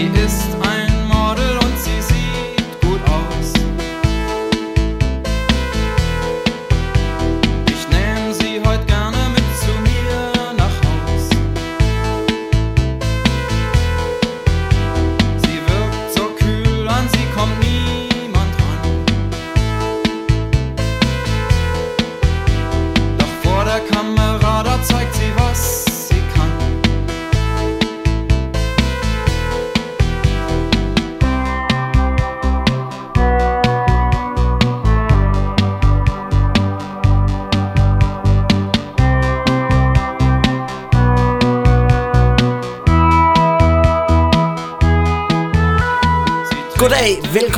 Sie ist ein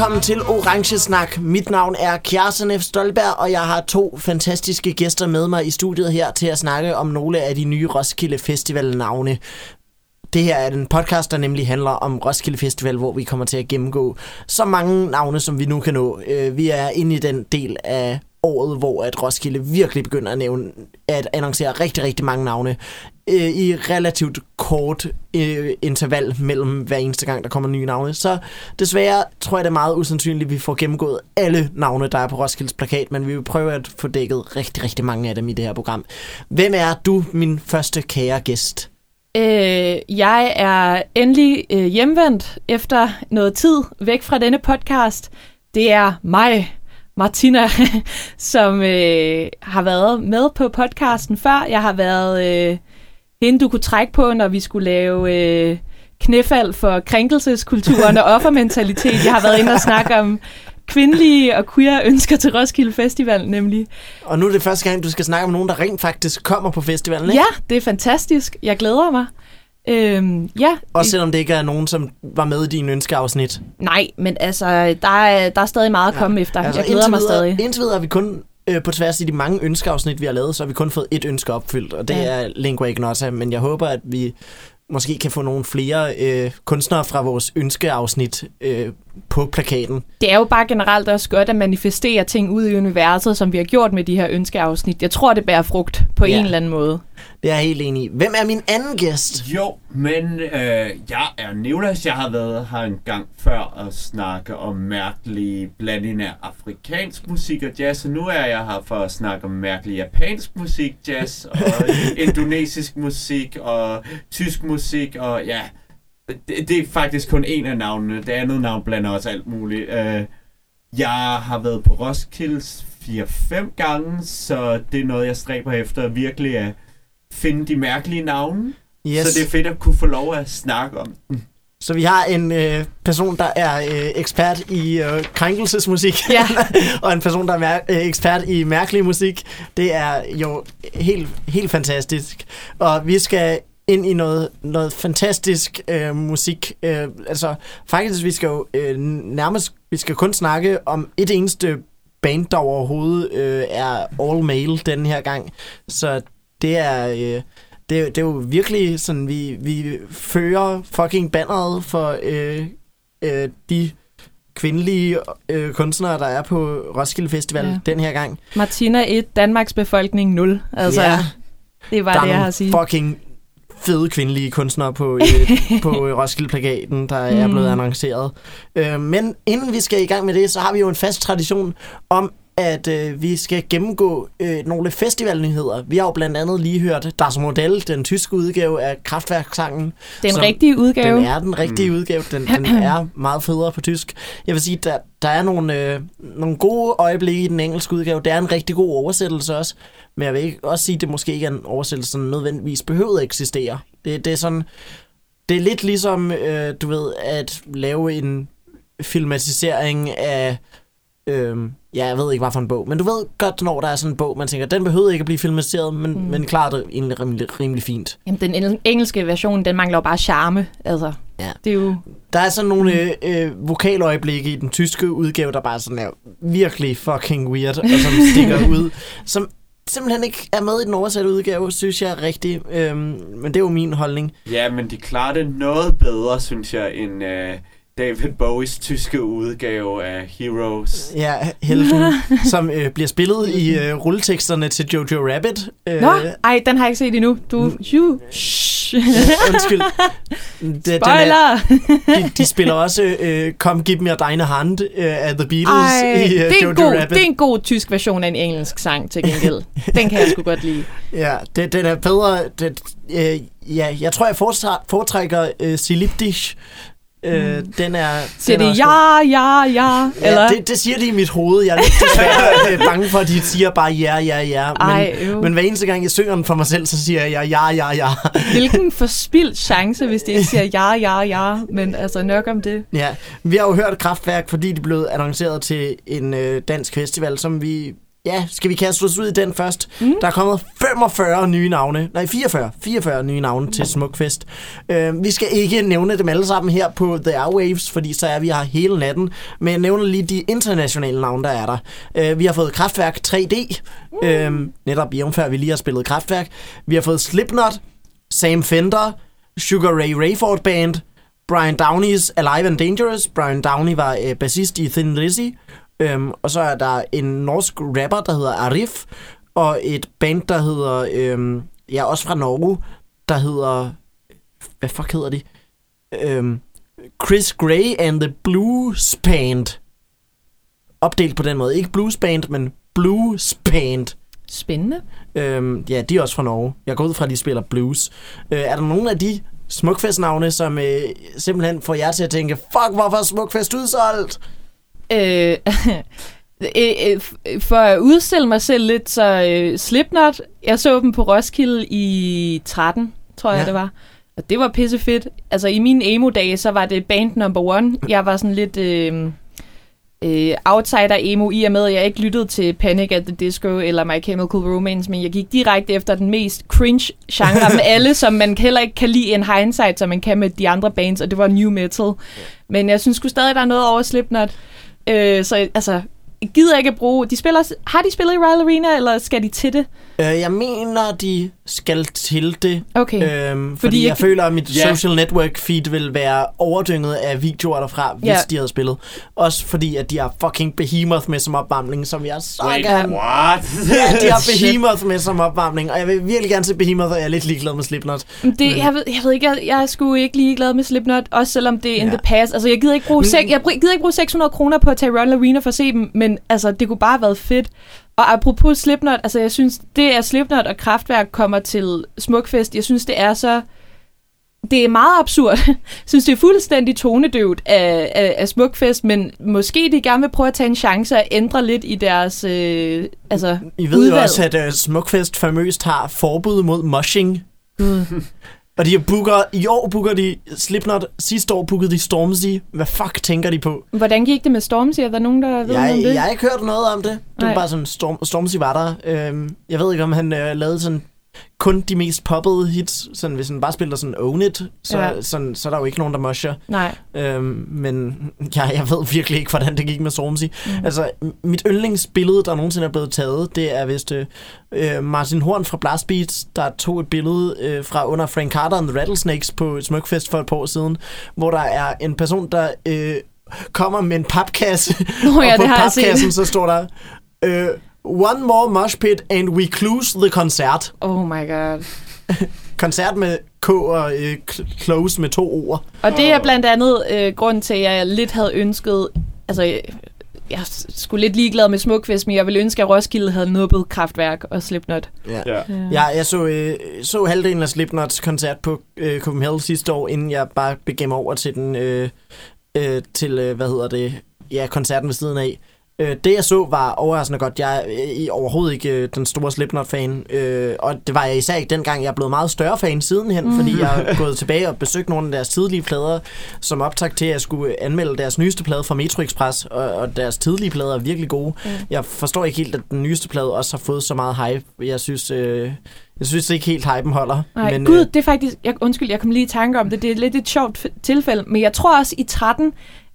velkommen til Orange Snak. Mit navn er Kjartan F. Stolberg, og jeg har to fantastiske gæster med mig i studiet her til at snakke om nogle af de nye Roskilde Festival-navne. Det her er en podcast, der nemlig handler om Roskilde Festival, hvor vi kommer til at gennemgå så mange navne, som vi nu kan nå. Øh, vi er inde i den del af året, hvor at Roskilde virkelig begynder at, nævne, at annoncere rigtig, rigtig mange navne øh, i relativt kort øh, interval mellem hver eneste gang, der kommer nye navne. Så desværre tror jeg, det er meget usandsynligt, at vi får gennemgået alle navne, der er på Roskildes plakat, men vi vil prøve at få dækket rigtig, rigtig mange af dem i det her program. Hvem er du, min første kære gæst? Øh, jeg er endelig øh, hjemvendt efter noget tid væk fra denne podcast. Det er mig, Martina, som øh, har været med på podcasten før. Jeg har været øh, hende, du kunne trække på, når vi skulle lave øh, knæfald for krænkelseskulturen og offermentalitet. Jeg har været inde og snakke om kvindelige og queer ønsker til Roskilde Festival, nemlig. Og nu er det første gang, du skal snakke om nogen, der rent faktisk kommer på festivalen, ikke? Ja, det er fantastisk. Jeg glæder mig. Øhm, ja, Også selvom det ikke er nogen, som var med i din ønskeafsnit. Nej, men altså, der er, der er stadig meget at komme ja, efter. Altså, jeg glæder mig videre, stadig. Indtil videre har vi kun, øh, på tværs af de mange ønskeafsnit, vi har lavet, så har vi kun fået et ønske opfyldt, og det Ja. er Lingua Ignota. Men jeg håber, at vi måske kan få nogle flere øh, kunstnere fra vores ønskeafsnit øh, på plakaten. Det er jo bare generelt også godt at manifestere ting ud i universet, som vi har gjort med de her ønskeafsnit. Jeg tror, det bærer frugt på Ja. en eller anden måde. Det er jeg helt enig i. Hvem er min anden gæst? Jo, men øh, jeg er Nicolas. Jeg har været her en gang før og snakke om mærkelig blanding af afrikansk musik og jazz, og nu er jeg her for at snakke om mærkelig japansk musik, jazz og indonesisk musik og tysk musik og ja, det, det er faktisk kun en af navnene. Det andet navn blander også alt muligt. Øh, jeg har været på Roskilde 4-5 gange, så det er noget, jeg stræber efter virkelig at finde de mærkelige navne. Yes. Så det er fedt at kunne få lov at snakke om. Så vi har en øh, person, der er øh, ekspert i øh, krænkelsesmusik, Ja. og en person, der er mær- øh, ekspert i mærkelig musik. Det er jo helt, helt fantastisk. Og vi skal ind i noget, noget fantastisk øh, musik. Øh, altså, faktisk, vi skal jo øh, nærmest, vi skal kun snakke om et eneste band, der overhovedet øh, er all male den her gang. Så det er... Øh, det, er det er jo virkelig sådan, vi, vi fører fucking banneret for øh, øh, de kvindelige øh, kunstnere, der er på Roskilde Festival Ja. den her gang. Martina 1, Danmarks befolkning 0. Altså, Ja. det var der det, jeg har at sige. fucking fede kvindelige kunstnere på, øh, på Roskilde-plakaten, der er Mm. blevet annonceret. Øh, men inden vi skal i gang med det, så har vi jo en fast tradition om, at øh, vi skal gennemgå øh, nogle festivalnyheder. Vi har jo blandt andet lige hørt Das Modell, den tyske udgave af Kraftwerk-sangen. Den rigtige udgave. Den er den rigtige mm. udgave. Den, den er meget federe på tysk. Jeg vil sige, der, der er nogle, øh, nogle gode øjeblikke i den engelske udgave. Det er en rigtig god oversættelse også. Men jeg vil ikke også sige, at det måske ikke er en oversættelse, som nødvendigvis behøver at eksistere. Det, det er sådan... Det er lidt ligesom, øh, du ved, at lave en filmatisering af... Øh, ja, jeg ved ikke, hvad for en bog. Men du ved godt, når der er sådan en bog, man tænker, den behøver ikke at blive filmatiseret, men, Mm. mm. men klart det egentlig rimelig, rimelig fint. Jamen, den eng- engelske version, den mangler jo bare charme. Altså, Ja. det er jo... Der er sådan nogle øh, øh, vokaløjeblikke i den tyske udgave, der bare sådan er virkelig fucking weird, og som stikker ud, som simpelthen ikke er med i den oversatte udgave, synes jeg er rigtig. Øhm, men det er jo min holdning. Ja, men de klarer det noget bedre, synes jeg, end, øh, David Bowies tyske udgave af Heroes. Ja, helten, som øh, bliver spillet i øh, rulleteksterne til Jojo Rabbit. Øh, Nå, ej, den har jeg ikke set endnu. Du, you, shh. Undskyld. Det, den er, Spoiler! de, de spiller også øh, Come Give Me a Dine Hand øh, af The Beatles Ej, i øh, det, er Jojo en god, Rabbit. det er en god tysk version af en engelsk sang til gengæld. Den kan jeg sgu godt lide. Ja, det, den er bedre. Det, øh, ja, jeg tror, jeg foretræ- foretrækker øh, Silipdish. Øh, Mm. Den er... Siger er også ja, ja, ja, eller? Ja, det, det siger de i mit hoved. Jeg er lidt desværre øh, bange for, at de siger bare ja, ja, ja. Men, Ej, men hver eneste gang, jeg synger den for mig selv, så siger jeg ja, ja, ja. Hvilken forspildt chance, hvis de ikke siger ja, ja, ja. Men altså nok om det. Ja, vi har jo hørt Kraftværk, fordi de blev annonceret til en øh, dansk festival, som vi... Ja, skal vi kaste os ud i den først? Mm. Der er kommet 45 nye navne. Nej, 44. 44 nye navne til Smukfest. Øh, vi skal ikke nævne dem alle sammen her på The Airwaves, fordi så er vi her hele natten. Men jeg nævner lige de internationale navne, der er der. Øh, vi har fået Kraftværk 3D. Mm. Øh, netop jævnfør vi lige har spillet Kraftværk. Vi har fået Slipknot, Sam Fender, Sugar Ray Rayford Band, Brian Downey's Alive and Dangerous. Brian Downey var øh, bassist i Thin Lizzy. Øhm, og så er der en norsk rapper, der hedder Arif, og et band, der hedder, øhm, ja, også fra Norge, der hedder, hvad fuck hedder de? Øhm, Chris Gray and the Blues Band. Opdelt på den måde. Ikke Blues Band, men Blues Band. Spændende. Øhm, ja, de er også fra Norge. Jeg går ud fra, at de spiller blues. Øh, er der nogen af de smukfestnavne, som øh, simpelthen får jer til at tænke, fuck, hvorfor er smukfest udsolgt? Øh, øh, for at udstille mig selv lidt, så øh, Slipknot, jeg så dem på Roskilde i 13, tror jeg Ja. det var. Og det var pisse fedt. Altså i mine emo-dage, så var det band number one. Jeg var sådan lidt øh, øh, outsider emo, i og med at jeg ikke lyttede til Panic at the Disco eller My Chemical Romance, men jeg gik direkte efter den mest cringe genre med alle, som man heller ikke kan lide en hindsight, som man kan med de andre bands, og det var new metal. Men jeg synes sgu stadig, der er noget over Slipknot. Øh, så altså, jeg gider ikke at bruge... De spiller, har de spillet i Royal Arena, eller skal de til det? Øh, jeg mener, de skal til det. Okay. Øhm, fordi, Fordi jeg- jeg føler, at mit Ja. social network feed vil være overdynget af videoer derfra, hvis Ja. de havde spillet. Også fordi, at de har fucking Behemoth med som opvarmning, som jeg så Wait, gerne... what? Ja, de har. Behemoth med som opvarmning, og jeg vil virkelig gerne se Behemoth, og jeg er lidt ligeglad med Slipknot. Men Det, jeg, ved, jeg ved ikke, jeg, jeg er sgu ikke lige glad med Slipknot, også selvom det er in Ja. the past. Altså, jeg gider ikke bruge, Men- sek, jeg gider ikke bruge 600 kroner på at tage Royal Arena for at se dem, men altså, det kunne bare have været fedt. Og apropos Slipknot, altså jeg synes, det er Slipknot og Kraftværk kommer til Smukfest. Jeg synes, det er så... Det er meget absurd. Jeg synes, det er fuldstændig tonedøvt af, af, af Smukfest, men måske de gerne vil prøve at tage en chance og ændre lidt i deres øh, altså, I ved udvalg. jo også, at uh, Smukfest famøst har forbud mod moshing. Gud. Og de booker, i år booker de Slipknot, sidste år bookede de Stormzy. Hvad fuck tænker de på? Hvordan gik det med Stormzy? Er der nogen, der ved noget Jeg, om det? jeg har ikke hørt noget om det. Det var bare sådan, Storm, Stormzy var der. Øhm, jeg ved ikke, om han øh, lavede sådan kun de mest poppede hits. Sådan, hvis han bare spiller sådan Own It, så, Ja. sådan, så er der jo ikke nogen, der mosher. Nej. Øhm, men ja, jeg ved virkelig ikke, hvordan det gik med Stormzy. Mm. Altså, mit yndlingsbillede, der nogensinde er blevet taget, det er vist øh, øh, Martin Horn fra Blast Beats, der tog et billede øh, fra under Frank Carter and the Rattlesnakes på Smukfest for et par år siden, hvor der er en person, der øh, kommer med en papkasse, Nå ja, og på det har papkassen så står der... Øh, One more mosh pit, and we close the concert. Oh my god. Koncert med K og øh, cl- close med to ord. Og det er blandt andet øh, grund til, at jeg lidt havde ønsket... Altså, jeg, jeg sgu lidt ligeglad med Smukfest, men jeg ville ønske, at Roskilde havde nubbet Kraftværk og Slipknot. Ja. Ja. Ja, jeg så, øh, så halvdelen af Slipknots koncert på øh, Copenhagen sidste år, inden jeg bare begav mig over til den, øh, øh, til, øh, hvad hedder det, ja, koncerten ved siden af. Øh, det jeg så var overraskende godt. Jeg er øh, overhovedet ikke øh, den store Slipknot-fan, øh, og det var jeg især ikke dengang. Jeg er blevet meget større fan sidenhen, mm. fordi jeg er gået tilbage og besøgt nogle af deres tidlige plader, som optag til, at jeg skulle anmelde deres nyeste plade fra Metro Express, og, og deres tidlige plader er virkelig gode. Mm. Jeg forstår ikke helt, at den nyeste plade også har fået så meget hype. Jeg synes, øh, jeg synes ikke helt, hypen holder. Nej, men, gud, øh, det er faktisk... Jeg, undskyld, jeg kom lige i tanke om det. Det er lidt et sjovt tilfælde, men jeg tror også i 13,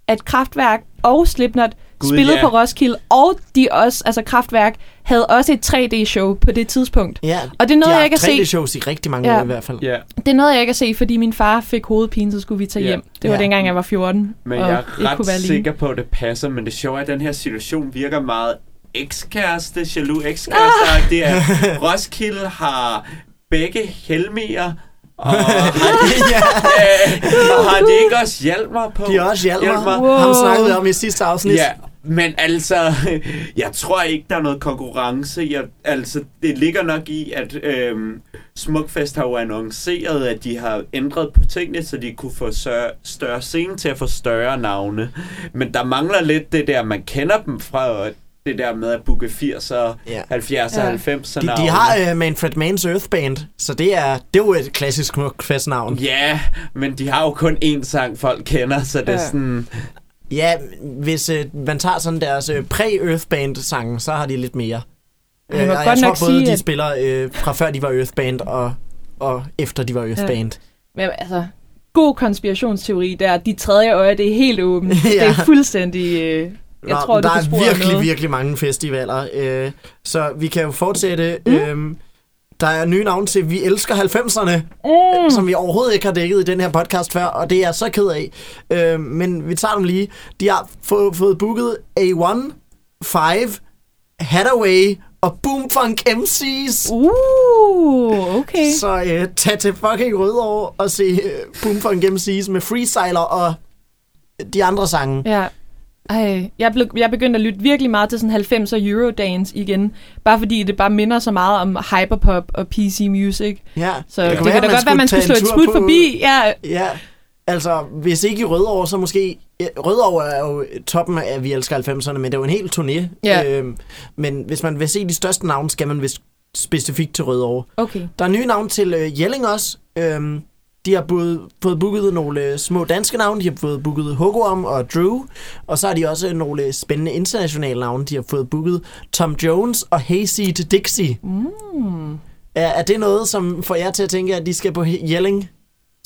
at Kraftværk og Slipknot Gud, spillede ja. på Roskilde, og de også, altså Kraftværk, havde også et 3D-show på det tidspunkt. Ja, Og det er noget, de har jeg kan se. 3D-shows i rigtig mange Ja. år i hvert fald. Ja, Det er noget, jeg kan se, fordi min far fik hovedpine, så skulle vi tage Ja. hjem. Det var Ja. dengang, jeg var 14, men og jeg ikke er kunne ret sikker på, at det passer, men det sjove er, at den her situation virker meget ekskæreste, jaloux ekskæreste. Det er, Roskilde har begge Helmier, og har de, ja, øh, har de ikke også Hjalmar på? de er også Hjalmar. Hjalmar. Wow. Ham snakkede om i sidste afsnit. Ja, men altså, jeg tror ikke, der er noget konkurrence. Jeg, altså, det ligger nok i, at øhm, Smukfest har jo annonceret, at de har ændret på tingene, så de kunne få større, større scene til at få større navne. Men der mangler lidt det der, man kender dem fra det der med at booke 80'er, Ja. 70'er, Ja. 90'er De, navne. de har uh, Manfred Manns Earth Band, så det er, det er jo et klassisk Smukfest-navn. Ja, men de har jo kun én sang, folk kender, så det er Ja. sådan... Ja, hvis øh, man tager sådan deres øh, præ-Earth Band-sange, så har de lidt mere. Jeg og godt jeg tror både, sige, de at- spiller øh, fra før de var Earth Band og, og efter de var Earth Ja. Men altså, god konspirationsteori der. De tredje øje, det er helt åbent. Ja. Det er fuldstændig... Øh, jeg Nå, tror, der er virkelig, noget. virkelig mange festivaler. Øh, så vi kan jo fortsætte. Mm. Øhm, der er nye navne til Vi Elsker 90'erne, Mm. som vi overhovedet ikke har dækket i den her podcast før, og det er jeg så ked af. Øh, men vi tager dem lige. De har få, fået booket A1, 5, Hathaway og Boomfunk MC's. Uh, okay. Så øh, tag til fucking Rødovre og se øh, Boomfunk MC's med Freestyler og de andre sange. Ja. Ej, jeg, blev, jeg begyndte at lytte virkelig meget til sådan 90'er Eurodance igen. Bare fordi det bare minder så meget om hyperpop og PC music. Ja, Så det, det kan da godt være, man skulle slå et smut på- forbi. Ja, Ja, altså hvis ikke i Rødovre, så måske... Rødovre er jo toppen af Vi Elsker 90'erne, men det er jo en hel turné. Ja. Øhm, men hvis man vil se de største navne, skal man vist specifikt til Rødovre. okay. Der er nye navne til øh, Jelling også. Øhm, de har både, fået booket nogle øh, små danske navne. De har fået booket Hugoam og Drew. Og så har de også nogle spændende internationale navne. De har fået booket Tom Jones og Hayseed Dixie. Mm. Er, er det noget, som får jer til at tænke, at de skal på Jelling?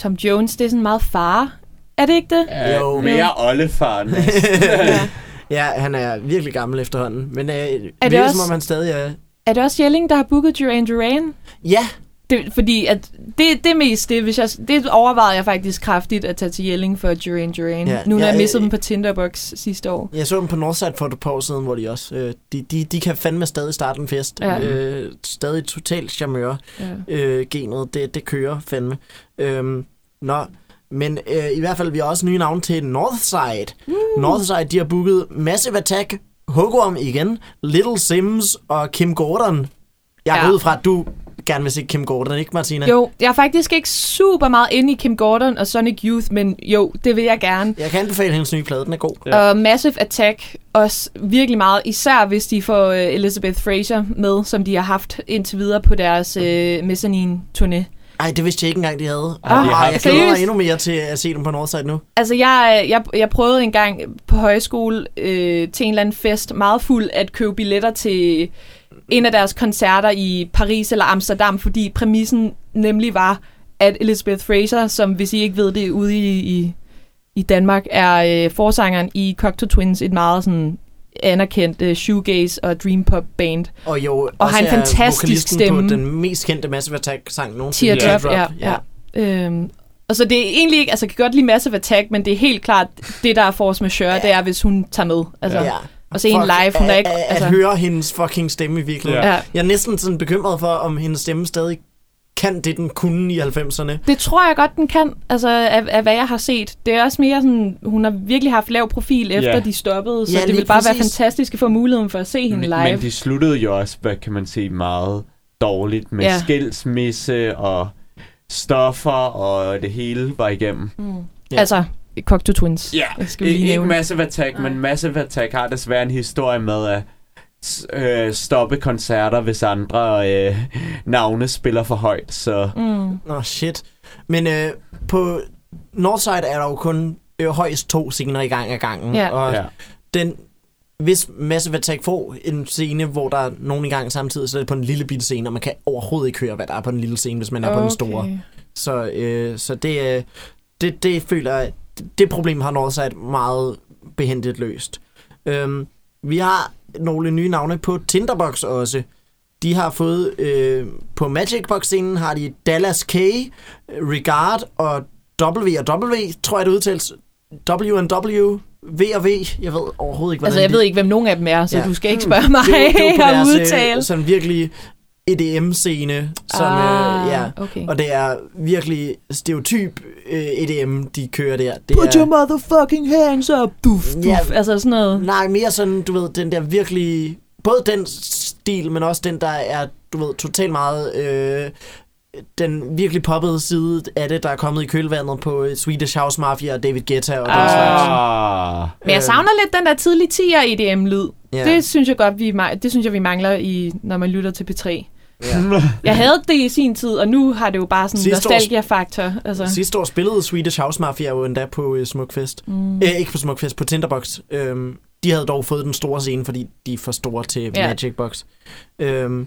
Tom Jones, det er sådan meget far. Er det ikke det? Ja, Jo. mere oldefaren. ja. Ja, han er virkelig gammel efterhånden. Men øh, det det virker også- som om han stadig er... Er det også Jelling, der har booket Duran Duran? Ja, Det, fordi at det, det er mest det, hvis jeg, det overvejede jeg faktisk kraftigt at tage til Jelling for Duran Duran. Ja, Ja, nu når ja, jeg mistede øh, dem på Tinderbox sidste år. jeg så dem på Northside for et par år siden, hvor de også... Øh, de, de, de kan fandme stadig starte en fest. Ja. Øh, stadig totalt charmeur. Ja. øh, genet, det, det kører fandme. Øhm, nå, men øh, i hvert fald, vi har også nye navne til Northside. Mm. Northside, de har booket Massive Attack, Hugorm igen, Little Sims og Kim Gordon. Jeg Ja. går ud fra, at du gerne vil se Kim Gordon, ikke Martina? Jo, jeg er faktisk ikke super meget inde i Kim Gordon og Sonic Youth, men jo, det vil jeg gerne. Jeg kan anbefale hendes nye plade, den er god. Ja. Og Massive Attack også virkelig meget, især hvis de får uh, Elizabeth Fraser med, som de har haft indtil videre på deres uh, mezzanine-turné. Ej, det vidste jeg ikke engang, de havde. Ah, Ej, jeg glæder mig endnu mere til at se dem på Northside nu. Altså, jeg, jeg, jeg prøvede engang på højskole øh, til en eller anden fest, meget fuld, at købe billetter til en af deres koncerter i Paris eller Amsterdam, fordi præmissen nemlig var, at Elizabeth Fraser, som hvis I ikke ved det, ude i, i, i Danmark, er øh, forsangeren i Cocteau Twins, et meget sådan anerkendt øh, shoegaze og dream pop band. Og jo, Og har en fantastisk stemme. på den mest kendte Massive Attack-sang nogensinde. Teardrop, ja. ja. Øhm, og så det er egentlig ikke, altså jeg kan godt lide Massive Attack, men det er helt klart, det der er force majeure, det er, hvis hun tager med. Altså, ja. Og se hende live, hun er ikke... At, Altså, at høre hendes fucking stemme i virkeligheden. Ja. Jeg er næsten sådan bekymret for, om hendes stemme stadig kan det, den kunne i 90'erne. Det tror jeg godt, den kan, altså af, af hvad jeg har set. Det er også mere sådan, hun har virkelig haft lav profil, efter Ja. de stoppede, så Ja, det lige vil bare være fantastisk at få muligheden for at se hende Men, live. men de sluttede jo også, hvad kan man sige, meget dårligt med ja. skilsmisse og stoffer, og det hele var igennem. Mm. Ja. Altså, Cocteau Twins. Ja, lige ikke. Massive Attack, Nej. men Massive Attack har desværre en historie med at øh, stoppe koncerter, hvis andre øh, navne spiller for højt. Så Mm. Nå, shit. Men øh, på Northside er der jo kun øh, højst to scener i gang af gangen. Ja. Og ja. den, hvis Massive Attack får en scene, hvor der er nogen i gang samtidig, så er det på en lille bitte scene, og man kan overhovedet ikke høre, hvad der er på den lille scene, hvis man er på den store. Så, øh, så det, øh, det, det føler jeg, det problem har Northside meget behendigt løst. Øhm, vi har nogle nye navne på Tinderbox også. De har fået, øh, på Magic Box-scenen har de Dallas K, Regard og W og W, tror jeg det udtales. W and W, V og V. Jeg ved overhovedet ikke, hvordan Altså, jeg de- ved ikke, hvem nogen af dem er, så Ja. du skal ikke spørge mig det, det var på deres, øh, udtale. sådan virkelig EDM-scene, som, Ah, øh, ja, okay. og det er virkelig stereotyp øh, EDM, de kører der. Det Put er, your motherfucking hands up, duf, duf. Ja. Altså sådan noget. Nej, mere sådan, du ved, den der virkelig... Både den stil, men også den, der er, du ved, totalt meget... Øh, den virkelig poppede side af det, der er kommet i kølvandet på øh, Swedish House Mafia og David Guetta og den Ah. slags. Ah. Men jeg savner lidt den der tidlige 10'er EDM-lyd. Ja. Det synes jeg godt, vi, det synes jeg, vi mangler, i, når man lytter til P3. Ja. Jeg havde det i sin tid, og nu har det jo bare sådan en nostalgia-faktor. Altså. Sidste år spillede Swedish House Mafia jo endda på øh, Smukfest. Mm. Øh, ikke på Smukfest, på Tinderbox. Øhm, de havde dog fået den store scene, fordi de er for store til Ja. Magic Box. Øhm,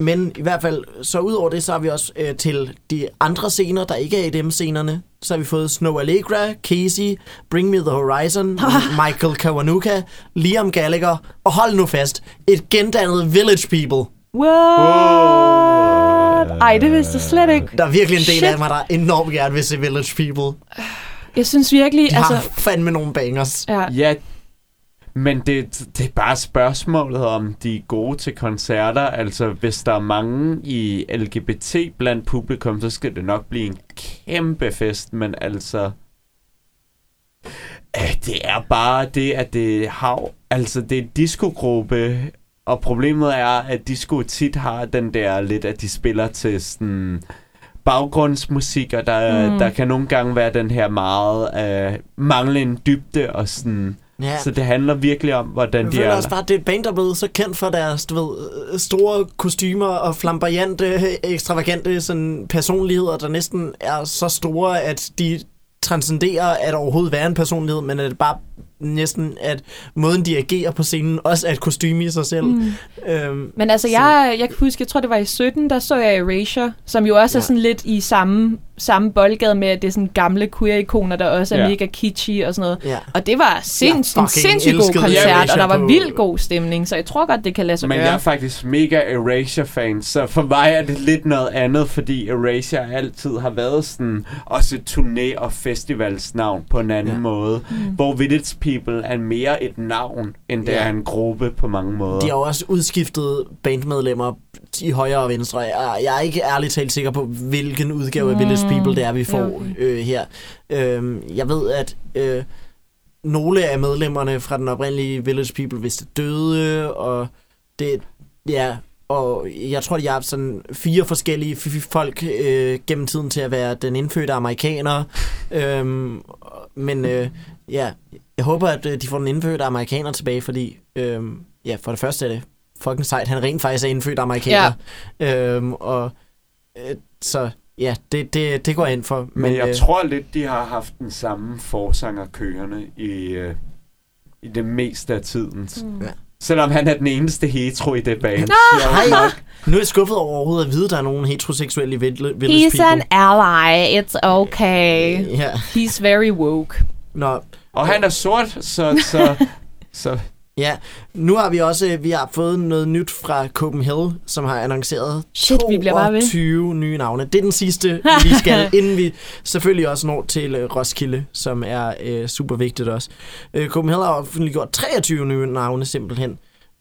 men i hvert fald, så ud over det, så har vi også øh, til de andre scener, der ikke er EDM-scenerne, så har vi fået Snow Allegra, Casey, Bring Me The Horizon, Michael Kawanuka, Liam Gallagher, og hold nu fast, et gendannet Village People. What? Ej, det vidste jeg slet ikke. Der er virkelig en del Shit. af mig, der enormt gerne vil se Village People. Jeg synes virkelig, De altså... har fandme nogle bangers. Ja, Ja, men det, det er bare spørgsmålet, om de er gode til koncerter. Altså, hvis der er mange i LGBT blandt publikum, så skal det nok blive en kæmpe fest. Men altså, øh, det er bare det, at det har... Altså, det er en discogruppe, og problemet er, at disco tit har den der lidt, at de spiller til sådan baggrundsmusik, og der, Mm. der kan nogle gange være den her meget øh, manglende dybde og sådan... Ja. Så det handler virkelig om, hvordan Jeg de er. også bare, det er et band, der er blevet så kendt for deres du ved, øh, store kostymer og flamboyante, ekstravagante sådan, personligheder, der næsten er så store, at de transcenderer at overhovedet være en personlighed, men at det bare næsten, at måden de agerer på scenen, også er et kostyme i sig selv. Mm. Øhm, Men altså, jeg, jeg kan huske, jeg tror, det var i 17, der så jeg Erasure, som jo også ja. er sådan lidt i samme, samme boldgade med, at det er sådan gamle queer-ikoner, der også er Ja. mega kitschy og sådan noget. ja. Og det var sinds, en sindssygt god koncert, Erasure og der var vildt god stemning, så jeg tror godt, det kan lade sig Men gøre. jeg er faktisk mega Erasure-fan, så for mig er det lidt noget andet, fordi Erasure altid har været sådan også et turné- og festivalsnavn på en anden ja. måde, mm. hvor Village People er mere et navn, end det Ja. er en gruppe på mange måder. De har også udskiftet bandmedlemmer i højre og venstre. Jeg, jeg er ikke ærligt talt sikker på, hvilken udgave af Village People det er, vi får Ja, okay. øh, her. Øhm, jeg ved, at øh, nogle af medlemmerne fra den oprindelige Village People vist er døde, og det, ja, og jeg tror, de har haft sådan fire forskellige folk øh, gennem tiden til at være den indfødte amerikaner. Øhm, men øh, ja, jeg håber, at øh, de får den indfødte amerikaner tilbage, fordi øhm, ja, for det første er det fucking sejt, han rent faktisk er indfødt amerikaner. Ja. Øhm, og øh, så ja, det, det, det går jeg ind for. Men jeg øh, tror lidt, de har haft den samme forsanger kørende i, øh, i det meste af tiden. Mm. Ja. Selvom han er den eneste hetero i det band. Hej, nu er jeg skuffet over overhovedet at vide, at der er nogen heteroseksuelle i Village He's an ally, it's okay. Ja, He's very woke. nå, Og han er sort, så, så, så ja. Nu har vi også vi har fået noget nyt fra Copenhagen, som har annonceret Shit, vi bliver bare ved. 22 nye navne. Det er den sidste, vi skal, inden vi selvfølgelig også når til øh, Roskilde, som er øh, super vigtigt også. Øh, Copenhagen har offentliggjort 23 nye navne simpelthen.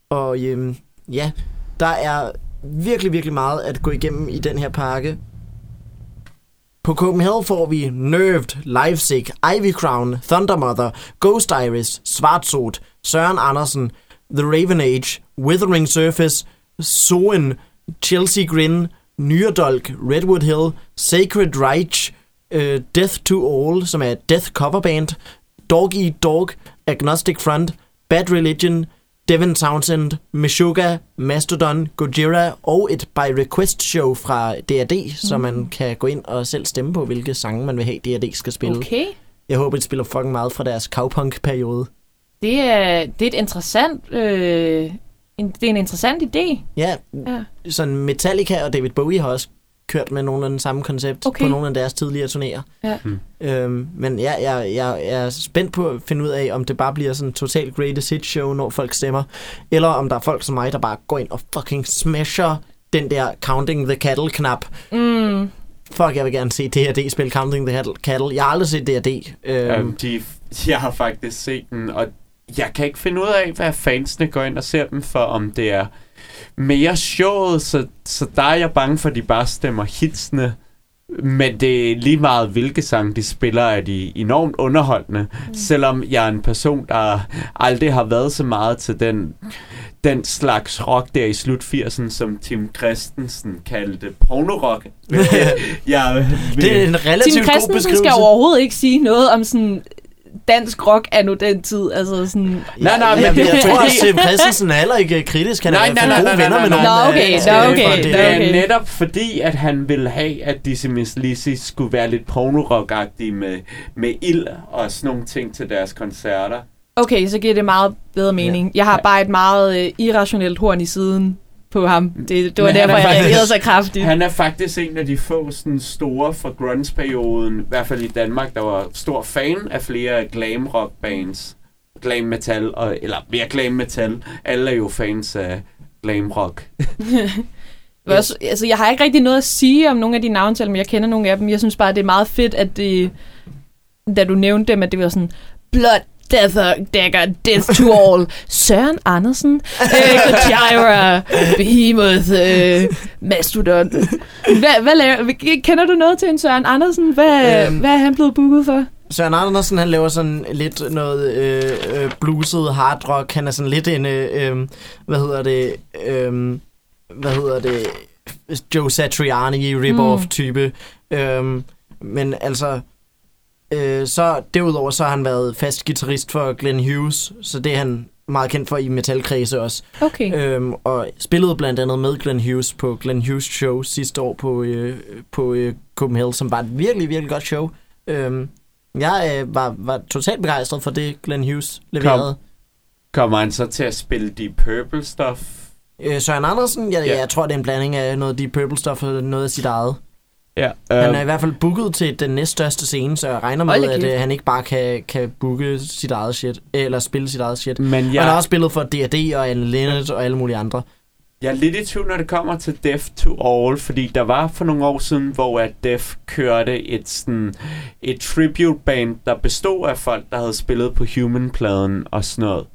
Og øh, ja, der er virkelig, virkelig meget at gå igennem i den her pakke. På Copenhagen får vi Nerved, Livesick, Ivy Crown, Thundermother, Ghost Iris, Svartsot, Søren Andersen, The Raven Age, Withering Surface, Soen, Chelsea Grin, Nyrdolk, Redwood Hill, Sacred Reich, uh, Death to All, som er et death coverband, Dog Eat Dog, Agnostic Front, Bad Religion, Devin Townsend, Meshuggah, Mastodon, Gojira og et By Request show fra D&D, mm. så man kan gå ind og selv stemme på, hvilke sange man vil have, D&D skal spille. Okay. Jeg håber, de spiller fucking meget fra deres cowpunk-periode. Det er, det er et interessant... Øh, en, det er en interessant idé. Ja, Ja. sådan Metallica og David Bowie har også kørt med nogle af den samme koncept Okay. på nogle af deres tidligere turnéer. Ja. Hmm. Øhm, men ja, jeg, jeg, jeg er spændt på at finde ud af, om det bare bliver sådan en total greatest hit show, når folk stemmer, eller om der er folk som mig, der bare går ind og fucking smasher den der Counting the Cattle-knap. Mm. Fuck, jeg vil gerne se DRD spille Counting the Cattle. Jeg har aldrig set DRD. Øhm, Um, de, jeg har faktisk set den, og jeg kan ikke finde ud af, hvad fansene går ind og ser dem for, om det er mere showet, så, så der er jeg bange for, at de bare stemmer hitsene. Men det er lige meget, hvilke sang de spiller, er de enormt underholdende. Mm. Selvom jeg er en person, der aldrig har været så meget til den, den slags rock der i slut 80'erne, som Tim Christensen kaldte pornorock. jeg, det er en relativt Tim god Christensen beskrivelse. skal overhovedet ikke sige noget om sådan dansk rock er nu den tid. Altså sådan... Nej, nej, men jeg, tror også, Tim Christensen er heller ikke kritisk. Han er Nej, hvert nej, nej, gode nej, venner nej, med nej. nogen. Nå, okay, nå, okay, det er okay. netop fordi, at han ville have, at Dizzy Miss Lizzy skulle være lidt pornorock med, med ild og sådan nogle ting til deres koncerter. Okay, så giver det meget bedre mening. Jeg har bare et meget øh, irrationelt horn i siden på ham. Det, det var Men derfor, er jeg reagerede så kraftigt. Han er faktisk en af de få sådan, store fra grunge-perioden, i hvert fald i Danmark, der var stor fan af flere glam rock bands. Glam metal, og, eller mere glam metal. Alle er jo fans af glam rock. Også, altså, jeg har ikke rigtig noget at sige om nogle af de navne, selvom jeg kender nogle af dem. Jeg synes bare, det er meget fedt, at det, da du nævnte dem, at det var sådan, Blood, Death, Dagger, Death to All, Søren Andersen, øh, Gojira, Behemoth, øh, Mastodon. Hvad, hvad laver, kender du noget til en Søren Andersen? Hvad, Øhm. hvad er han blevet booket for? Søren Andersen, han laver sådan lidt noget øh, øh, bluset hard rock. Han er sådan lidt en, øh, øh, hvad hedder det, øh, hvad hedder det, Joe Satriani rip-off Mm. type. Øh, men altså, øh, så derudover så har han været fast guitarist for Glenn Hughes, så det er han meget kendt for i metalkredse også. Okay. Øhm, og spillede blandt andet med Glenn Hughes på Glenn Hughes show sidste år på, øh, på øh, Copenhagen, som var et virkelig, virkelig godt show. Øhm, jeg øh, var, var totalt begejstret for det, Glenn Hughes leverede. Kommer han så til at spille Deep Purple stuff? Øh, Søren Andersen, jeg, Ja. ja. jeg tror, det er en blanding af noget Deep Purple stuff og noget af sit eget. Ja. Han er i hvert fald booket til den næststørste scene, så jeg regner med, at øh, han ikke bare kan, kan booke sit eget shit, eller spille sit eget shit. men jeg, Han har også spillet for D&D og Anne Linnet og alle mulige andre. Jeg er lidt i tvivl, når det kommer til Death to All, fordi der var for nogle år siden, hvor at Death kørte et, sådan, et tribute band, der bestod af folk, der havde spillet på Human-pladen og sådan noget.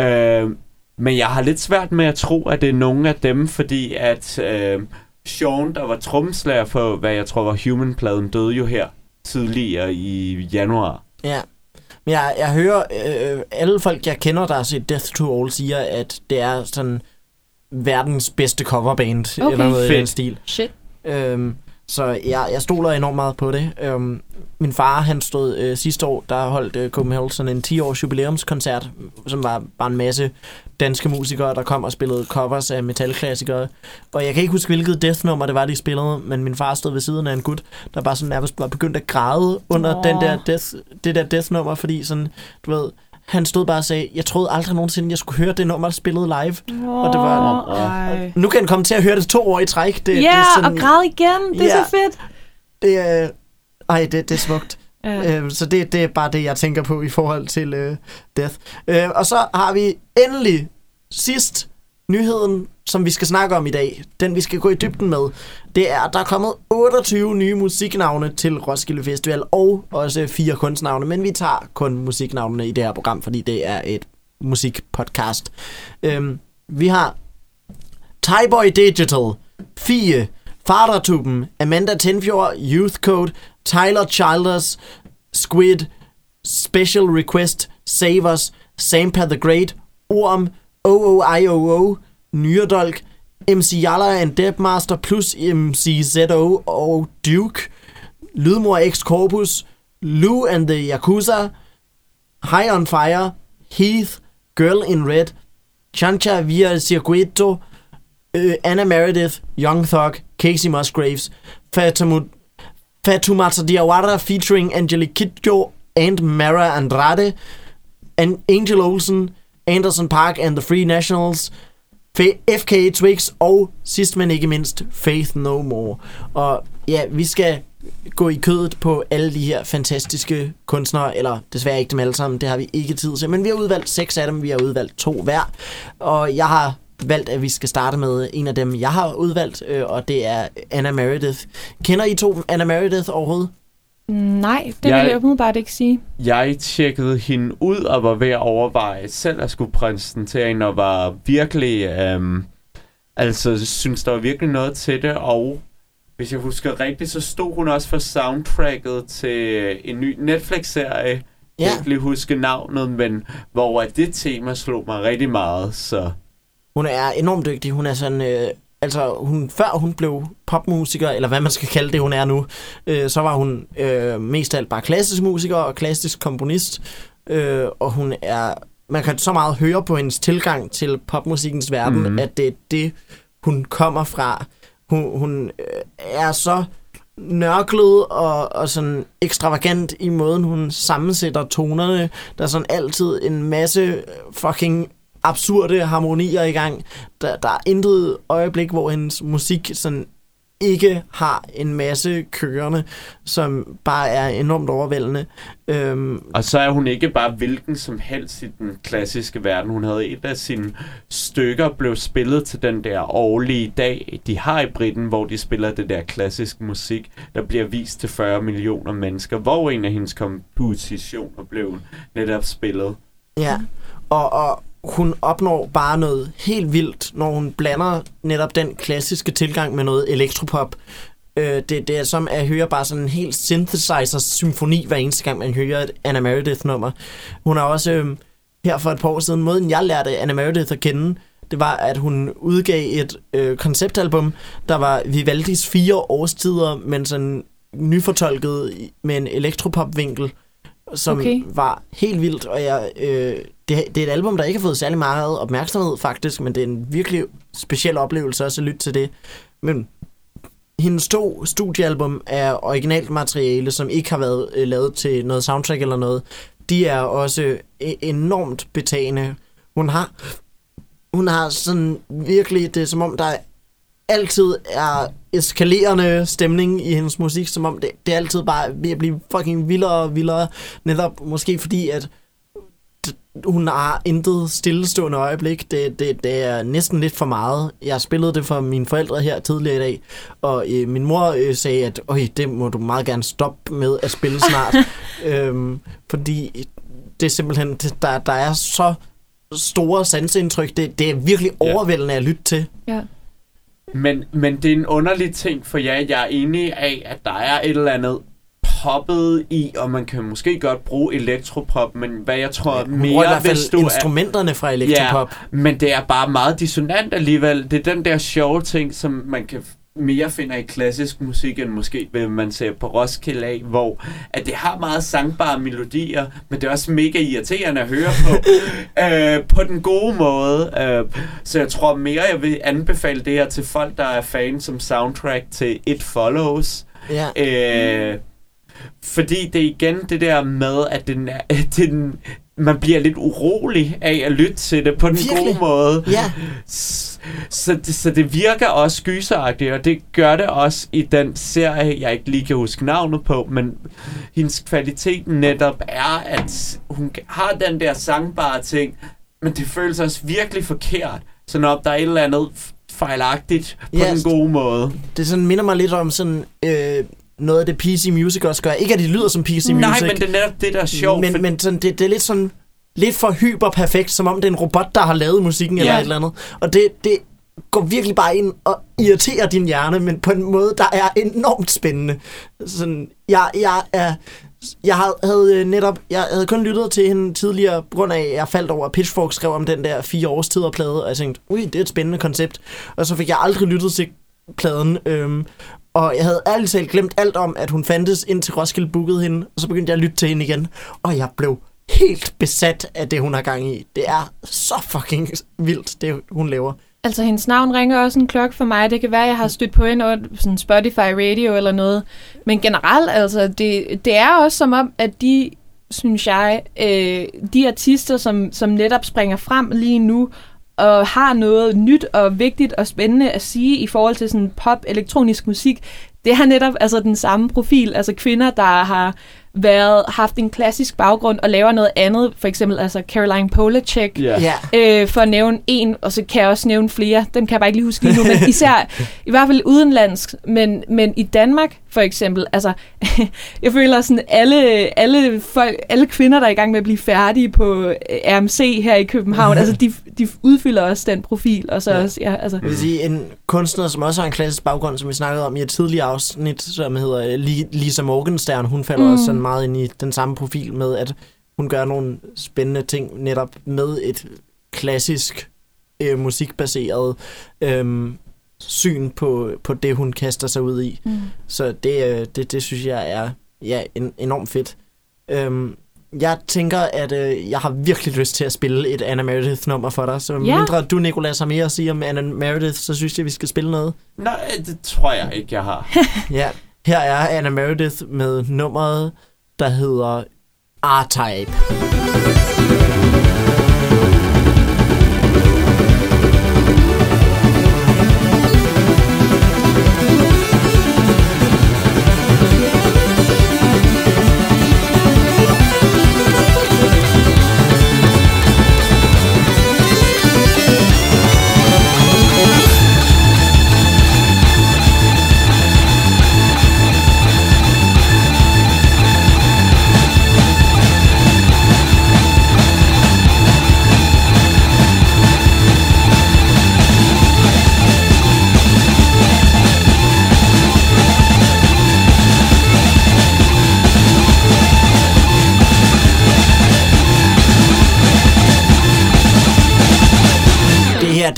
Øh, men jeg har lidt svært med at tro, at det er nogen af dem, fordi at øh, Sean, der var trommeslager for, hvad jeg tror var Human-pladen, døde jo her tidligere i januar. Ja. Men jeg, jeg hører, øh, alle folk, jeg kender, der har set Death to All, siger, at det er sådan verdens bedste coverband, Okay. eller noget i Fedt. den stil. Shit. Øhm, så jeg, jeg stoler enormt meget på det. Øhm, min far, han stod øh, sidste år, der holdt øh, Copenhagen sådan en 10-års jubilæumskoncert, som var bare en masse danske musikere, der kom og spillede covers af metalklassikere. Og jeg kan ikke huske, hvilket death-nummer det var, de spillede, men min far stod ved siden af en gut, der bare sådan nærmest var begyndt at græde under Åh. den der death, det der death-nummer, fordi sådan, du ved, han stod bare og sagde, jeg troede aldrig nogensinde, jeg skulle høre det nummer, der spillede live. Og det var- Ej. Nu kan han komme til at høre det to år i træk. Det, Ja, det er sådan, og græd igen. Det er Ja. så fedt. Det er... Ej, det, det er smukt. Ja. Øh, så det, det er bare det, jeg tænker på i forhold til øh, Death. Øh, og så har vi endelig sidst nyheden, som vi skal snakke om i dag. Den, vi skal gå i dybden med. Det er, at der er kommet 28 nye musiknavne til Roskilde Festival, og også fire kunstnavne. Men vi tager kun musiknavnene i det her program, fordi det er et musikpodcast. Øh, vi har Tyboy Digital, Fie, Fadertuben, Amanda Tenfjord, Youth Code, Tyler Childers, Squid, Special Request, Savers, Sampa the Great, Orm, OOIOO, Nyrdolk, MC Yalla and Debmaster plus MCZO og Duke, Lydmor X Corpus, Lou and the Yakuza, High on Fire, Heath, Girl in Red, Chancha via Circuito, øh, Anna Meredith, Young Thug, Casey Musgraves, Fatumu, Fatoumata Diawara featuring Angelique Kidjo and Mara Andrade, and Angel Olsen, Anderson Park and the Free Nationals, FK Twigs og sidst men ikke mindst Faith No More. Og ja, vi skal gå i kødet på alle de her fantastiske kunstnere, eller desværre ikke dem alle sammen, det har vi ikke tid til, men vi har udvalgt seks af dem, vi har udvalgt to hver, og jeg har valgt, at vi skal starte med en af dem, jeg har udvalgt, øh, og det er Anna Meredith. Kender I to Anna Meredith overhovedet? Nej, det Jeg- vil jeg umiddelbart ikke sige. Jeg tjekkede hende ud og var ved at overveje selv at skulle præsentere hende, og var virkelig... Øhm, altså, synes der var virkelig noget til det, og hvis jeg husker rigtigt, så stod hun også for soundtracket til en ny Netflix-serie. Jeg Ja. kan ikke lige huske navnet, men hvor at det tema slog mig rigtig meget, så... Hun er enormt dygtig. Hun er sådan... Øh, altså, hun, før hun blev popmusiker, eller hvad man skal kalde det, hun er nu, øh, så var hun øh, mest af alt bare klassisk musiker og klassisk komponist. Øh, og hun er... Man kan så meget høre på hendes tilgang til popmusikkens verden, mm. at det er det, hun kommer fra. Hun, hun øh, er så nørklet og, og sådan ekstravagant i måden, hun sammensætter tonerne. Der er sådan altid en masse fucking absurde harmonier i gang. Der, der er intet øjeblik, hvor hendes musik sådan ikke har en masse kørende, som bare er enormt overvældende. Øhm, Og så er hun ikke bare hvilken som helst i den klassiske verden. Hun havde et af sine stykker blev spillet til den der årlige dag, de har i Britten, hvor de spiller det der klassisk musik, der bliver vist til 40 millioner mennesker, hvor en af hendes kompositioner blev netop spillet. Ja, og, og hun opnår bare noget helt vildt, når hun blander netop den klassiske tilgang med noget elektropop. Øh, det, det er som at høre bare sådan en helt synthesizer-symfoni hver eneste gang, man hører et Anna Meredith-nummer. Hun har også øh, her for et par år siden, måden jeg lærte Anna Meredith at kende, det var, at hun udgav et øh, konceptalbum, der var Vivaldis fire årstider, men sådan nyfortolket med en elektropop-vinkel, som Okay. var helt vildt, og jeg, øh, det, det er et album, der ikke har fået særlig meget opmærksomhed faktisk, men det er en virkelig speciel oplevelse også at lytte til det. Men hendes to studiealbum er originalt materiale, som ikke har været øh, lavet til noget soundtrack eller noget. De er også e- enormt betagende. Hun har, hun har sådan virkelig, det er som om, der altid er eskalerende stemning i hendes musik, som om det, det er altid bare ved at blive fucking vildere og vildere. Netop måske fordi, at hun har intet stillestående øjeblik. Det, det, det er næsten lidt for meget. Jeg spillede det for mine forældre her tidligere i dag, og øh, min mor øh, sagde, at Øj, det må du meget gerne stoppe med at spille snart. øhm, fordi det er simpelthen, det- der, der er så store sansindtryk. Det, det er virkelig Ja. overvældende at lytte til. Ja. Men, men det er en underlig ting, for ja, jeg er enig af, at der er et eller andet poppet i, og man kan måske godt bruge elektropop, men hvad jeg tror Hun bruger i mere, hvert fald hvis du er, instrumenterne fra elektropop. men det er bare meget dissonant alligevel. Det er den der sjove ting, som man kan mere finder i klassisk musik, end måske vil man se på Roskilde af, hvor at det har meget sangbare melodier, men det er også mega irriterende at høre på, øh, på den gode måde. Øh, så jeg tror mere, jeg vil anbefale det her til folk, der er fans som soundtrack til It Follows. Ja. Øh, fordi det er igen det der med, at den, er, den, man bliver lidt urolig af at lytte til det på den Virkelig? gode måde. Ja, Så det, så det virker også gyseragtigt, og det gør det også i den serie, jeg ikke lige kan huske navnet på, men hendes kvalitet netop er, at hun har den der sangbare ting, men det føles også virkelig forkert, så når der er et eller andet fejlagtigt på Yes. den gode måde. det sådan minder mig lidt om sådan øh, noget af det PC Music også gør. Ikke at de lyder som PC Music, Nej, men det er netop det, der er sjovt. men, for- men sådan, det, det er lidt sådan lidt for hyperperfekt, som om det er en robot, der har lavet musikken eller Ja. et eller andet. Og det, det går virkelig bare ind og irriterer din hjerne, men på en måde, der er enormt spændende. Sådan, jeg, jeg er... Jeg havde, øh, netop, jeg havde kun lyttet til hende tidligere, på grund af, at jeg faldt over, at Pitchfork skrev om den der fire årstider plade, og jeg tænkte, ui, det er et spændende koncept. Og så fik jeg aldrig lyttet til pladen, øhm, og jeg havde ærligt talt glemt alt om, at hun fandtes, indtil Roskilde bookede hende, og så begyndte jeg at lytte til hende igen, og jeg blev helt besat af det, hun har gang i. Det er så fucking vildt, det hun laver. Altså, hendes navn ringer også en klokke for mig. Det kan være, at jeg har stødt på hende under sådan Spotify Radio eller noget. Men generelt, altså, det, det er også som om, at de, synes jeg, øh, de artister, som, som netop springer frem lige nu, og har noget nyt og vigtigt og spændende at sige i forhold til sådan pop elektronisk musik, det har netop altså den samme profil, altså kvinder, der har været, haft en klassisk baggrund og laver noget andet, for eksempel altså Caroline Polachek, Ja. Ja. øh, for at nævne en, og så kan jeg også nævne flere, dem kan jeg bare ikke lige huske lige nu, men især, i hvert fald udenlandsk, men, men i Danmark for eksempel, altså, jeg føler sådan, alle, alle, folk, alle kvinder, der er i gang med at blive færdige på øh, RMC her i København, altså, de, de udfylder også den profil, og så Ja. også, ja, altså, Jeg vil sige, en kunstner, som også har en klassisk baggrund, som vi snakkede om i et tidligere afsnit, som hedder Li- Lisa Morgenstern, hun falder. Mm. også sådan meget ind i den samme profil med, at hun gør nogle spændende ting netop med et klassisk øh, musikbaseret øh, syn på, på det, hun kaster sig ud i. mm. Så det, øh, det, det synes jeg er ja, en, enormt fedt. Øhm, jeg tænker, at øh, jeg har virkelig lyst til at spille et Anna Meredith-nummer for dig. Så Ja. mindre du, Nicolas, har mere at sige om Anna Meredith, så synes jeg, vi skal spille noget. Nej, det tror jeg ikke, jeg har. Ja, her er Anna Meredith med nummeret, der hedder R-Type.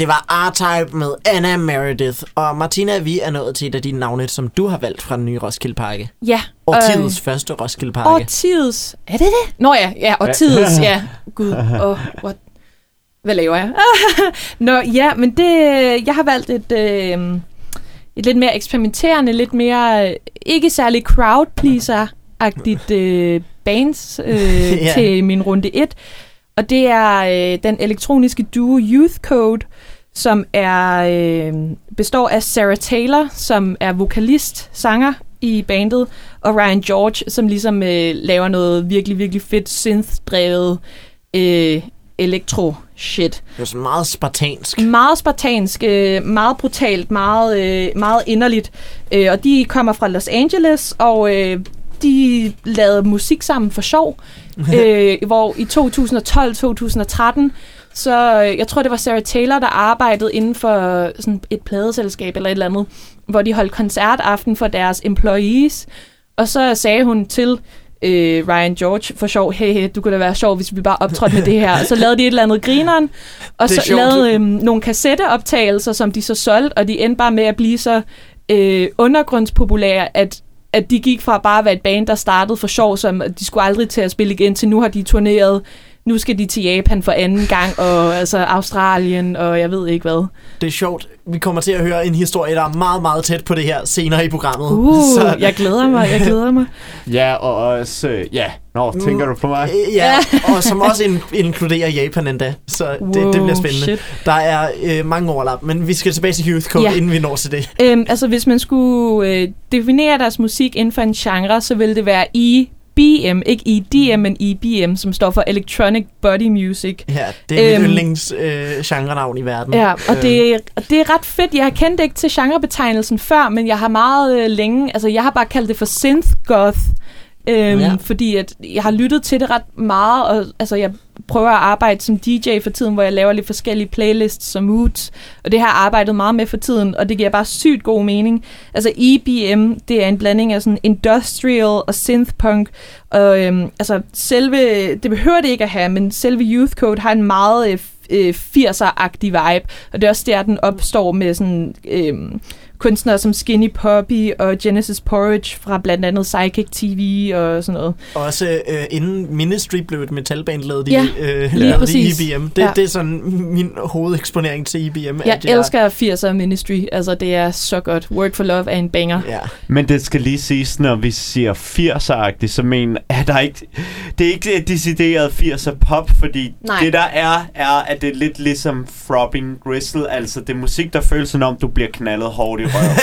Det var R-Type med Anna Meredith. Og Martina, vi er nået til et af de navne, som du har valgt fra den nye Roskilde Parke. ja. Årtidets øh, første Roskilde Parke. Årtidets... Er det det? Nå ja, ja, årtidets, ja. Gud, og what? Hvad laver jeg? Nå, ja, men det... Jeg har valgt et, øh, et lidt mere eksperimenterende, lidt mere... øh, Ikke særlig crowd pleaser-agtigt øh, bands øh, ja. til min runde 1. Og det er øh, den elektroniske duo Youth Code, som er øh, består af Sarah Taylor, som er vokalist, sanger i bandet, og Ryan George, som ligesom øh, laver noget virkelig, virkelig fedt synth-drevet øh, elektro-shit. Det er sådan meget spartansk. Meget spartansk, øh, meget brutalt, meget, øh, meget inderligt. Øh, og de kommer fra Los Angeles, og øh, de lavede musik sammen for sjov, øh, hvor i 2012-2013, så øh, jeg tror, det var Sarah Taylor, der arbejdede inden for sådan et pladeselskab eller et eller andet, hvor de holdt koncertaften for deres employees. Og så sagde hun til øh, Ryan George for sjov, hey, hey, du kunne da være sjov, hvis vi bare optrådte med det her. Og så lavede de et eller andet grineren, og så sjovt. lavede øhm, nogle kassetteoptagelser, som de så solgte, og de endte bare med at blive så øh, undergrundspopulære, at at de gik fra bare at være et band, der startede for sjov, som de skulle aldrig til at spille igen, til nu har de turneret. Nu skal de til Japan for anden gang, og altså Australien, og jeg ved ikke hvad. Det er sjovt. Vi kommer til at høre en historie, der er meget, meget tæt på det her senere i programmet. Uh, jeg glæder mig, jeg glæder mig. Ja, og også... Ja, Nå, tænker du på mig? Øh, Ja, og som også in- inkluderer Japan endda. Så det, det bliver Wow, spændende. shit. Der er øh, mange overlap, men vi skal tilbage til Youth Code, Ja. inden vi når til det. Øhm, altså, hvis man skulle øh, definere deres musik inden for en genre, så ville det være EBM, ikke EDM, men EBM, som står for Electronic Body Music. Ja, det er mit Øhm. yndlings øh, genrenavn i verden. Ja, og Øh, det, er- det er ret fedt. Jeg har kendt ikke til genrebetegnelsen før, men jeg har meget øh, længe, altså jeg har bare kaldt det for synth goth, øhm, Ja. fordi at jeg har lyttet til det ret meget, og altså jeg prøver at arbejde som DJ for tiden, hvor jeg laver lidt forskellige playlists som moods, og det har jeg arbejdet meget med for tiden, og det giver bare sygt god mening. Altså EBM, det er en blanding af sådan industrial og synthpunk, og øhm, altså selve, det behøver det ikke at have, men selve Youth Code har en meget øh, f- øh, 80'er-agtig vibe, og det er også der, den opstår med sådan øh, kunstnere som Skinny Poppy og Genesis Porridge fra blandt andet Psychic TV og sådan noget. Også øh, inden Ministry blev et metalband, lavede de, Ja, øh, lige lavede de. IBM. Det, Ja. det er sådan min hovedeksponering til IBM. Jeg at elsker 80'er Ministry, altså det er så godt. Word for Love er en banger. Ja. Men det skal lige siges, når vi siger 80'er-agtigt, så mener er der ikke... Det er ikke decideret 80'er pop, fordi Nej. det der er, er, at det er lidt ligesom Throbbing Gristle, altså det er musik, der føles som om, du bliver knaldet hårdt i røven.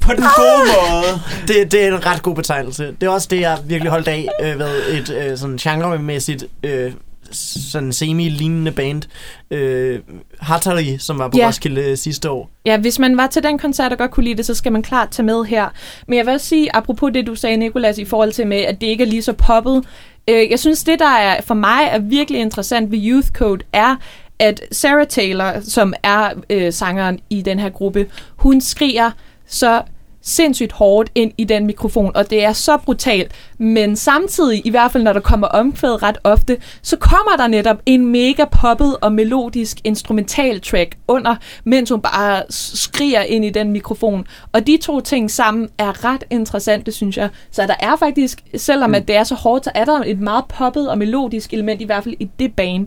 På den gode måde. Det, det er en ret god betegnelse. Det er også det, jeg virkelig holdt af øh, ved et øh, sådan genremæssigt øh, sådan semi-lignende band. Øh, Hattari, som var på Ja. Roskilde øh, sidste år. Ja, hvis man var til den koncert og godt kunne lide det, så skal man klart tage med her. Men jeg vil også sige, apropos det, du sagde, Nikolas, i forhold til med, at det ikke er lige så poppet. Øh, jeg synes, det, der er for mig er virkelig interessant ved Youth Code, er, at Sarah Taylor, som er øh, sangeren i den her gruppe, hun skriger så sindssygt hårdt ind i den mikrofon, og det er så brutalt. Men samtidig, i hvert fald når der kommer omkvæd ret ofte, så kommer der netop en mega poppet og melodisk instrumental track under, mens hun bare skriger ind i den mikrofon. Og de to ting sammen er ret interessante, synes jeg. Så der er faktisk, selvom at det er så hårdt, så er der et meget poppet og melodisk element, i hvert fald i det band.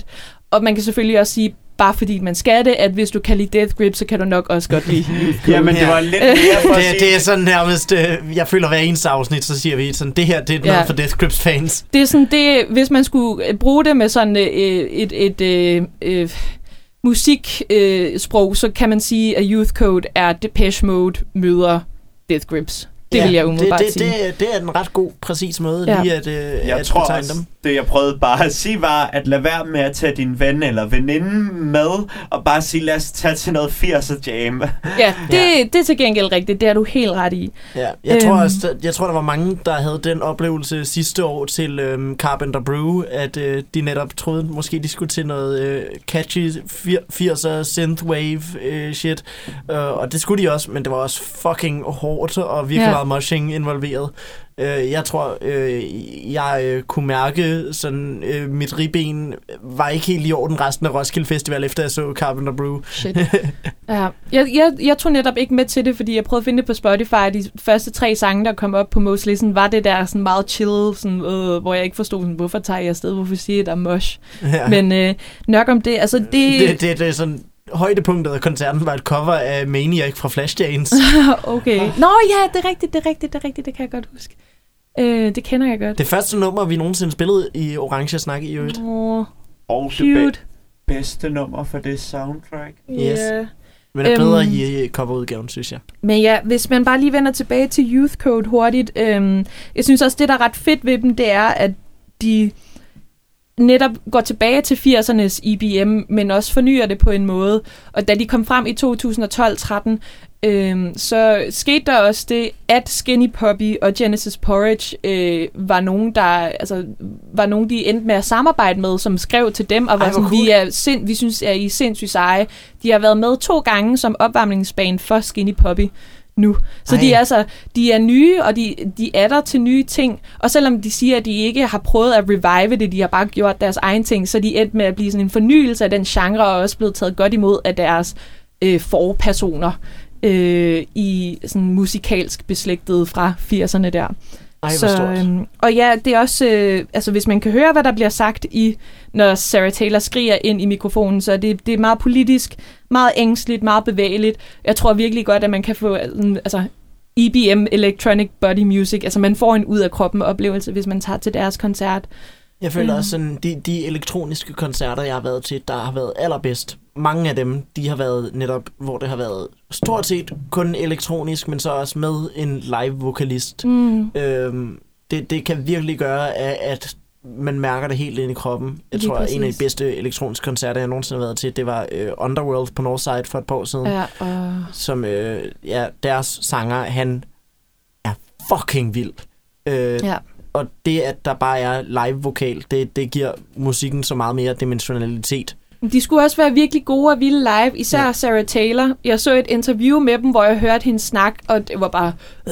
Og man kan selvfølgelig også sige, bare fordi man skal det, at hvis du kan lide Death Grip, så kan du nok også godt lide Jamen, det Ja. var lidt mere for at Det, sige... det er sådan nærmest, øh, jeg føler hver eneste afsnit, så siger vi sådan, det her det er noget Ja. for Death Grips fans. Det er sådan det, hvis man skulle øh, bruge det med sådan øh, et, et øh, øh, musiksprog, øh, sprog, så kan man sige, at Youth Code er Depeche Mode møder Death Grips. Det ja, vil jeg umiddelbart det, det, sige. det, det er en ret god, præcis måde Ja. ja. lige at, øh, Jeg at tror betegne også, dem. Det jeg prøvede bare at sige var, at lad være med at tage din ven eller veninde med, og bare sige, lad os tage til noget 80'er jam. Ja, det, det er til gengæld rigtigt. Det er du helt ret i. Ja, jeg, tror Øhm. også, der, jeg tror, der var mange, der havde den oplevelse sidste år til øhm, Carpenter Brew, at øh, de netop troede, måske de skulle til noget øh, catchy fir- 80'er synthwave øh, shit. Øh, og det skulle de også, men det var også fucking hårdt og virkelig Ja. ja. meget moshing involveret. Øh, jeg tror, øh, jeg øh, kunne mærke, sådan øh, mit ribben var ikke helt i orden resten af Roskilde Festival, efter jeg så Carpenter Brew. Shit. ja. jeg, jeg, jeg tog netop ikke med til det, fordi jeg prøvede at finde det på Spotify. De første tre sange, der kom op på Most Listen, var det der sådan meget chill, sådan, øh, hvor jeg ikke forstod, sådan, hvorfor tager jeg afsted, hvorfor siger jeg, der er mosh. Ja. Men øh, nok om det. Altså, det, det, det, det er sådan højdepunktet af koncerten var et cover af Maniac fra Flashdance. okay. Nå ja, det er rigtigt, det er rigtigt, det er rigtigt, det kan jeg godt huske. Øh, det kender jeg godt. Det første nummer, vi nogensinde spillede i Orange Snak i øvrigt. Åh, Og det be- bedste nummer for det soundtrack. Yes. Ja. Men det er bedre Øhm. i øh, coverudgaven, synes jeg. Men ja, hvis man bare lige vender tilbage til Youth Code hurtigt. Øhm, jeg synes også, det der er ret fedt ved dem, det er, at de netop går tilbage til 80'ernes IBM, men også fornyer det på en måde. Og da de kom frem i 2012-13, øhm, så skete der også det, at Skinny Poppy og Genesis Porridge øh, var nogen, der altså, var nogen, de endte med at samarbejde med, som skrev til dem, og var Ej, sådan, vi, er sind, vi synes, er I sindssygt seje. De har været med to gange som opvarmningsband for Skinny Poppy nu. Så Ej. de er, altså, de er nye, og de, de er der til nye ting. Og selvom de siger, at de ikke har prøvet at revive det, de har bare gjort deres egen ting, så de endt med at blive sådan en fornyelse af den genre, og også blevet taget godt imod af deres øh, forpersoner øh, i sådan musikalsk beslægtet fra 80'erne der. Ej, så, øhm, og ja, det er også, øh, altså hvis man kan høre, hvad der bliver sagt i, når Sarah Taylor skriger ind i mikrofonen, så det, det er meget politisk, meget ængstligt, meget bevægeligt. Jeg tror virkelig godt, at man kan få sådan, altså, EBM, Electronic Body Music, altså man får en ud af kroppen oplevelse, hvis man tager til deres koncert. Jeg føler også sådan, de, de elektroniske koncerter, jeg har været til, der har været allerbedst. Mange af dem, de har været netop, hvor det har været stort set kun elektronisk, men så også med en live-vokalist. Mm. Øhm, det, det kan virkelig gøre, at, at man mærker det helt ind i kroppen. Jeg Lige tror, at en af de præcis. bedste elektroniske koncerter, jeg nogensinde har været til, det var øh, Underworld på Northside for et par år siden. Ja, og Som, øh, ja, deres sanger, han er fucking vild. Øh, ja. Og det, at der bare er live-vokal, det, det giver musikken så meget mere dimensionalitet. De skulle også være virkelig gode og vilde live, især ja. Sarah Taylor. Jeg så et interview med dem, hvor jeg hørte hende snakke, og det var bare...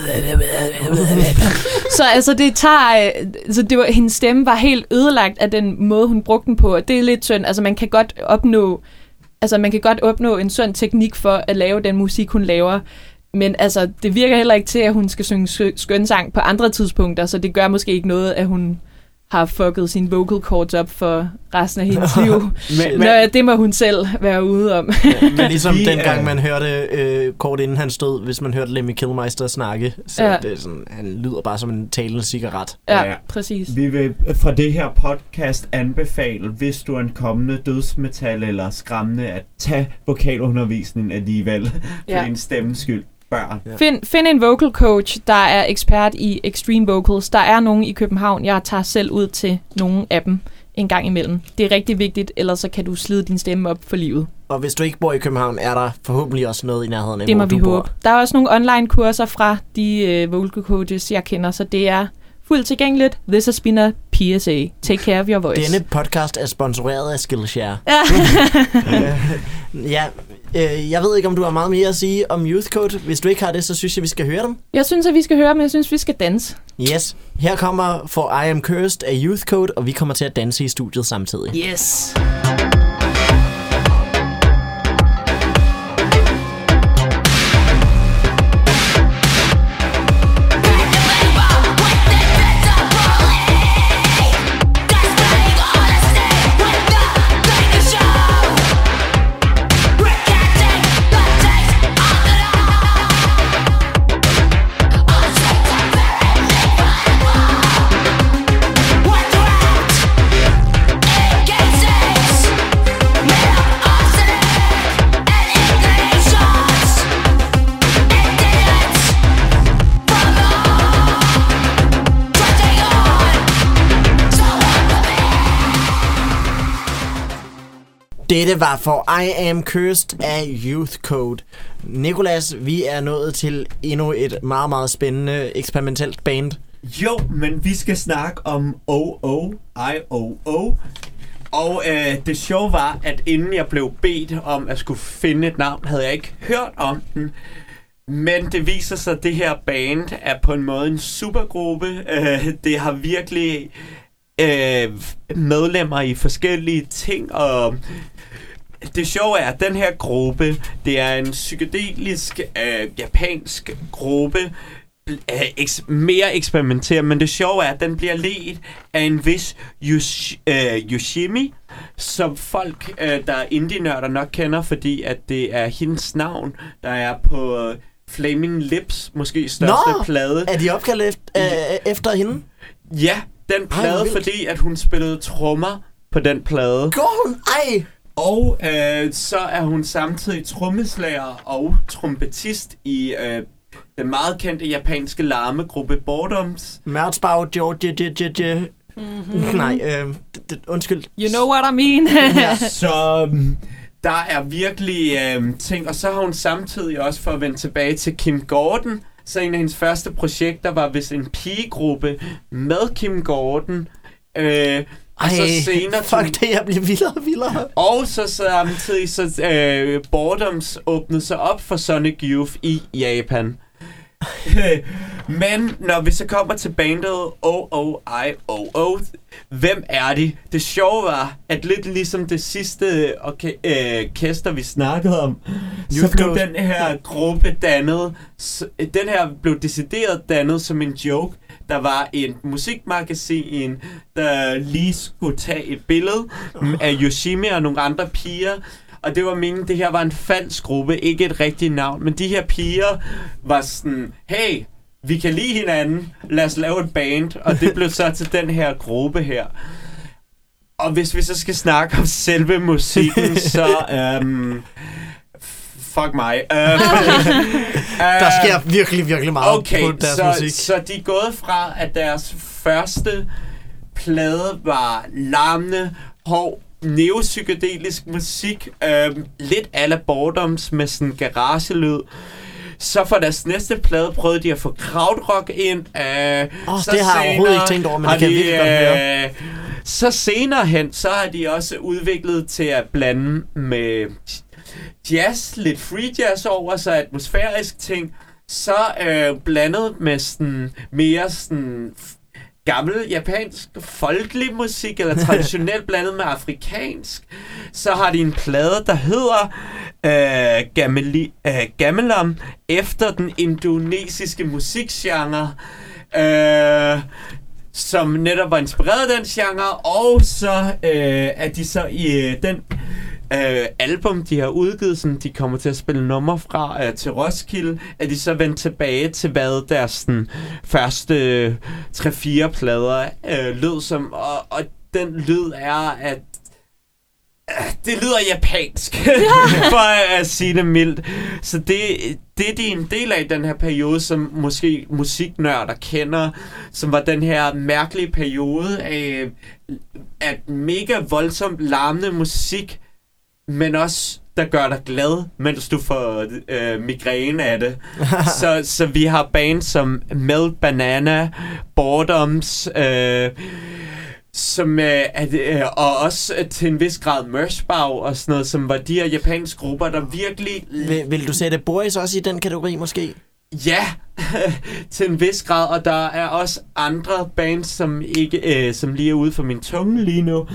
så altså, det tager... øh, Så det var, hendes stemme var helt ødelagt af den måde, hun brugte den på, og det er lidt synd. Altså, man kan godt opnå Altså, man kan godt opnå en sund teknik for at lave den musik, hun laver. Men altså, det virker heller ikke til, at hun skal synge skø- skønsang på andre tidspunkter, så det gør måske ikke noget, at hun har fucket sin vocal cords op for resten af hendes liv. Men, Nå, ja, det må hun selv være ude om. Men ligesom Vi, dengang øh, man hørte øh, kort inden han stod, hvis man hørte Lemmy Kilmister snakke, så Ja. ja. det er sådan, han lyder bare som en talende cigaret. ja, Ja. præcis. Vi vil fra det her podcast anbefale, hvis du er en kommende dødsmetal eller skræmmende, at tage vokalundervisning alligevel. Ja. For din stemmes skyld. Børn. Find, find en vocal coach, der er ekspert i extreme vocals. Der er nogen i København. Jeg tager selv ud til nogle af dem en gang imellem. Det er rigtig vigtigt, ellers så kan du slide din stemme op for livet. Og hvis du ikke bor i København, er der forhåbentlig også noget i nærheden af, Det må hvor vi du bor. håbe. Der er også nogle online kurser fra de øh, vocal coaches, jeg kender, så det er fuldt tilgængeligt. This has been a PSA. Take care of your voice. Denne podcast er sponsoreret af Skillshare. Ja. Øh, jeg ved ikke, om du har meget mere at sige om Youth Code. Hvis du ikke har det, så synes jeg, vi skal høre dem. Jeg synes, at vi skal høre, men jeg synes, vi skal danse. Yes. Her kommer For I Am Cursed af Youth Code, og vi kommer til at danse i studiet samtidig. Yes. Dette var For I Am Cursed af Youth Code. Nikolas, vi er nået til endnu et meget, meget spændende eksperimentelt band. Jo, men vi skal snakke om OO, I-O-O. Og øh, det sjove var, at inden jeg blev bedt om at skulle finde et navn, havde jeg ikke hørt om den. Men det viser sig, at det her band er på en måde en supergruppe. Øh, det har virkelig øh, medlemmer i forskellige ting, og det sjove er, at den her gruppe, det er en psykedelisk øh, japansk gruppe, øh, eks- mere eksperimenterer, men det sjove er, at den bliver ledt af en vis Yosh, øh, Yoshimi, som folk, øh, der er indie-nørder nok kender, fordi at det er hendes navn, der er på øh, Flaming Lips, måske største Nå! plade. Er de opkaldt efter, øh, efter hende? Ja, den plade, vildt. fordi at hun spillede trommer på den plade. Går hun? Ej! Og øh, så er hun samtidig trommeslager og trompetist i øh, den meget kendte japanske larmegruppe Boredoms. Mørtsbag, George, je, je, je. Mm-hmm. Nej, øh, undskyld. You know what I mean? Så øhm, der er virkelig øh, ting, og så har hun samtidig også for at vende tilbage til Kim Gordon. Så en af hendes første projekter var vist en pigegruppe med Kim Gordon. Øh, og Ej, så senere fuck det, jeg bliver vildere og vildere. Og så samtidig så øh, Boredoms åbnede sig op for Sonic Youth i Japan. Men når vi så kommer til bandet OOIOO, hvem er de? Det sjove var, at lidt ligesom det sidste orke- øh, orkester, vi snakkede om, så Youth blev den her gruppe dannet, s- den her blev decideret dannet som en joke. Der var en musikmagasin, der lige skulle tage et billede af Yoshimi og nogle andre piger, og det var meningen, det her var en falsk gruppe, ikke et rigtigt navn. Men de her piger var sådan, hey, vi kan lide hinanden, lad os lave et band. Og det blev så til den her gruppe her. Og hvis vi så skal snakke om selve musikken, så... Um, fuck mig. Um, Der sker virkelig, virkelig meget Okay, på deres så, musik. så de er gået fra, at deres første plade var larmende, hård, neopsykedelisk musik, øhm, lidt ala Boredoms med sådan garagelyd. Så for deres næste plade prøvede de at få krautrock ind. Øh, Åh, så det har jeg overhovedet ikke tænkt over, men det kan jeg virkelig godt høre. øh, Så senere hen, så har de også udviklet til at blande med jazz, lidt free jazz over, så atmosfærisk ting, så øh, blandet med sådan mere sådan gammel japansk folkelig musik, eller traditionelt blandet med afrikansk. Så har de en plade, der hedder øh, Gameli, øh, Gamelam, efter den indonesiske musikgenre. Øh, som netop var inspireret af den genre, og så øh, er de så i øh, den øh, album, de har udgivet, som de kommer til at spille nummer fra øh, til Roskilde, er de så vendt tilbage til, hvad deres sådan, første øh, 3-4 plader øh, lød som, og, og den lyd er, at øh, det lyder japansk, for at sige det mildt. Så det, det de er en del af den her periode, som måske musiknørder kender, som var den her mærkelige periode af at mega voldsomt larmende musik, men også der gør dig glad, mens du får øh, migræne af det. så, så vi har bands som Melt Banana, Boredoms, øh, som øh, at, øh, og også øh, til en vis grad Mershbau og sådan noget, som var de her japanske grupper, der virkelig... Vil, vil du sætte Boris også i den kategori måske? Ja, til en vis grad, og der er også andre bands, som ikke øh, som lige er ude for min tunge lige nu,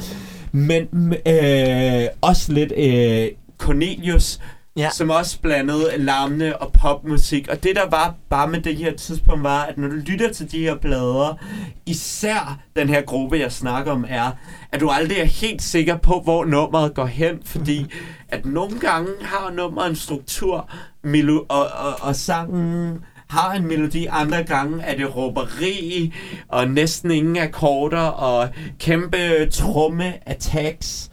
men øh, også lidt øh, Cornelius, ja. som også blandede larmende og popmusik. Og det der var bare med det her tidspunkt var, at når du lytter til de her plader, især den her gruppe, jeg snakker om, er, at du aldrig er helt sikker på, hvor nummeret går hen, fordi at nogle gange har nummeret en struktur, og, og, og sangen har en melodi, andre gange er det råberi og næsten ingen akkorder og kæmpe tromme attacks.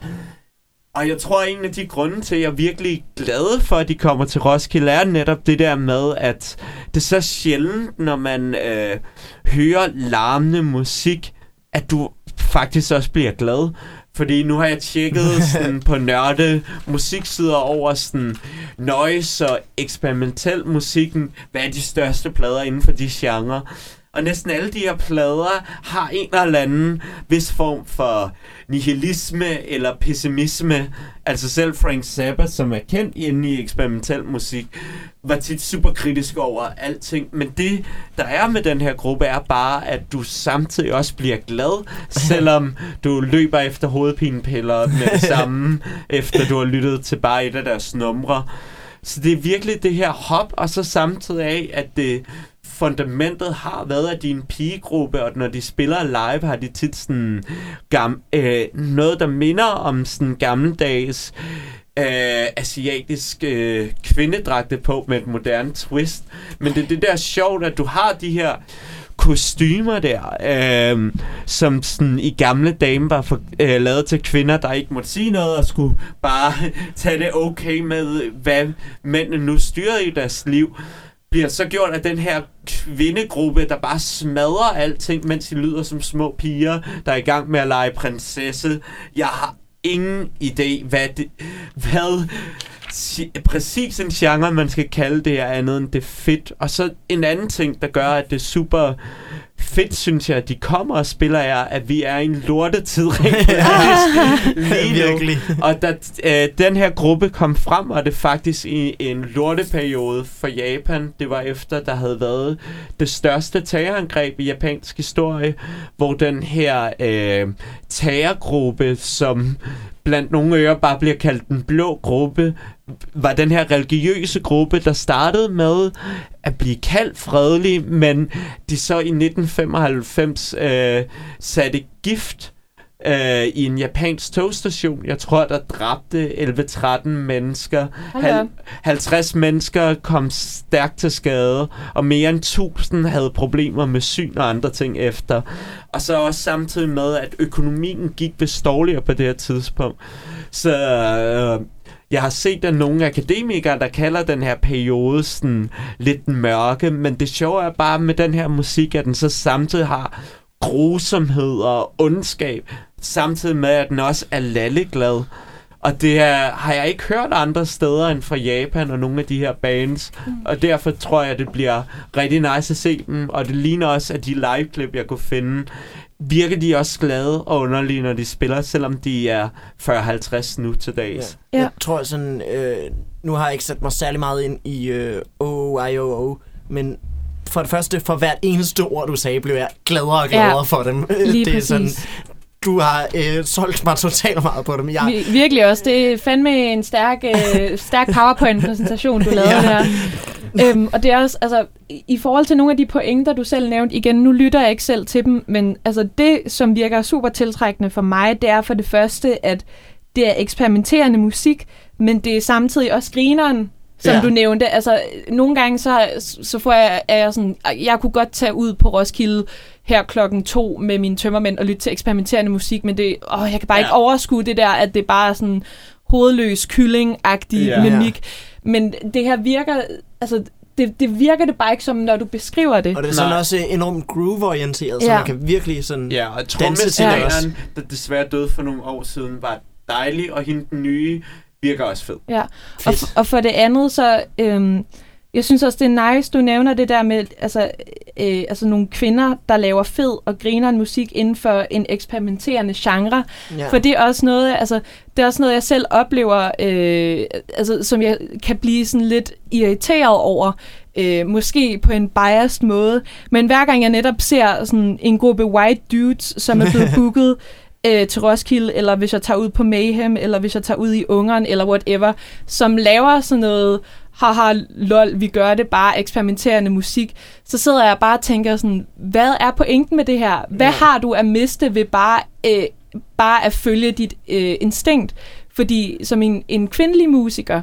Og jeg tror, at en af de grunde til, at jeg er virkelig glad for, at de kommer til Roskilde, er netop det der med, at det er så sjældent, når man øh, hører larmende musik, at du faktisk også bliver glad. Fordi nu har jeg tjekket sådan, på nørde musiksider over sådan noise og eksperimentel musikken. Hvad er de største plader inden for de genrer? Og næsten alle de her plader har en eller anden vis form for nihilisme eller pessimisme. Altså selv Frank Zappa, som er kendt inde i eksperimentel musik, var tit super kritisk over alting. Men det, der er med den her gruppe, er bare, at du samtidig også bliver glad, selvom du løber efter hovedpinepiller med det samme, efter du har lyttet til bare et af deres numre. Så det er virkelig det her hop, og så samtidig af, at det fundamentet har været af din pigegruppe, og når de spiller live, har de tit sådan gam, øh, noget, der minder om sådan gammeldags øh, asiatisk øh, kvindedragte på med et moderne twist. Men det er det der sjovt, at du har de her kostymer der, øh, som sådan i gamle dage var for, øh, lavet til kvinder, der ikke måtte sige noget, og skulle bare tage det okay med, hvad mændene nu styrede i deres liv bliver så gjort af den her kvindegruppe, der bare smadrer alting, mens de lyder som små piger, der er i gang med at lege prinsesse. Jeg har ingen idé, hvad det, hvad præcis en genre, man skal kalde det, er andet end det fedt. Og så en anden ting, der gør, at det er super fedt, synes jeg, at de kommer og spiller, er, at vi er i en lortetid rent lige nu. Og da øh, den her gruppe kom frem, var det faktisk i en lorteperiode for Japan. Det var efter, der havde været det største terrorangreb i japansk historie, hvor den her øh, terrorgruppe, som blandt nogle ører bare bliver kaldt den blå gruppe, var den her religiøse gruppe, der startede med at blive kaldt fredelig, men de så i 1995 øh, satte gift øh, i en japansk togstation. Jeg tror, der dræbte 11-13 mennesker. Hal- 50 mennesker kom stærkt til skade, og mere end 1000 havde problemer med syn og andre ting efter. Og så også samtidig med, at økonomien gik vist dårligere på det her tidspunkt. Så øh, jeg har set der nogle akademikere, der kalder den her periode sådan lidt mørke, men det sjove er bare med den her musik, at den så samtidig har grusomhed og ondskab, samtidig med, at den også er lalleglad. Og det er, har jeg ikke hørt andre steder end fra Japan og nogle af de her bands. Mm. Og derfor tror jeg, at det bliver rigtig nice at se dem. Og det ligner også, at de live-klip, jeg kunne finde, virker de også glade og underlige, når de spiller, selvom de er 40-50 nu til dags. Ja. Ja. Jeg tror sådan, øh, nu har jeg ikke sat mig særlig meget ind i øh, OIOO, men for det første, for hvert eneste ord, du sagde, blev jeg gladere og gladere Ja, for dem. Lige det er præcis. sådan, du har øh, solgt mig totalt meget på dem. Jeg, Vi, virkelig også. Det er fandme en stærk, øh, stærk PowerPoint-præsentation, du lavede Ja. ja. der. Øhm, og det er også, altså, i- forhold til nogle af de pointer, du selv nævnte, igen, nu lytter jeg ikke selv til dem, men altså det, som virker super tiltrækkende for mig, det er for det første, at det er eksperimenterende musik, men det er samtidig også grineren, som Ja. du nævnte. Altså, nogle gange så, så får jeg, er jeg sådan, jeg kunne godt tage ud på Roskilde her klokken to med mine tømmermænd og lytte til eksperimenterende musik, men det, åh, jeg kan bare Ja. ikke overskue det der, at det bare er sådan hovedløs kylling-agtig ja. mimik. Men det her virker, altså, det, det virker det bare ikke som, når du beskriver det. og det er sådan Nej. også enormt groove-orienteret, så Ja. man kan virkelig sådan... Ja, og Danse til det trommeslageren, der desværre døde for nogle år siden, var dejlig, og hende den nye virker også fed. Ja. Og, Fedt. f- og for det andet, så... Øhm, jeg synes også, det er nice, du nævner det der med altså, øh, altså nogle kvinder, der laver fed og griner musik inden for en eksperimenterende genre. Ja. For det er også noget, altså, det er også noget, jeg selv oplever, øh, altså, som jeg kan blive sådan lidt irriteret over. Øh, måske på en biased måde. Men hver gang jeg netop ser sådan en gruppe white dudes, som er blevet booket øh, til Roskilde, eller hvis jeg tager ud på Mayhem, eller hvis jeg tager ud i Ungeren, eller whatever, som laver sådan noget, haha, lol, vi gør det bare eksperimenterende musik, så sidder jeg bare og tænker sådan, hvad er pointen med det her? Hvad Ja. har du at miste ved bare, øh, bare at følge dit øh, instinkt? Fordi som en, en kvindelig musiker,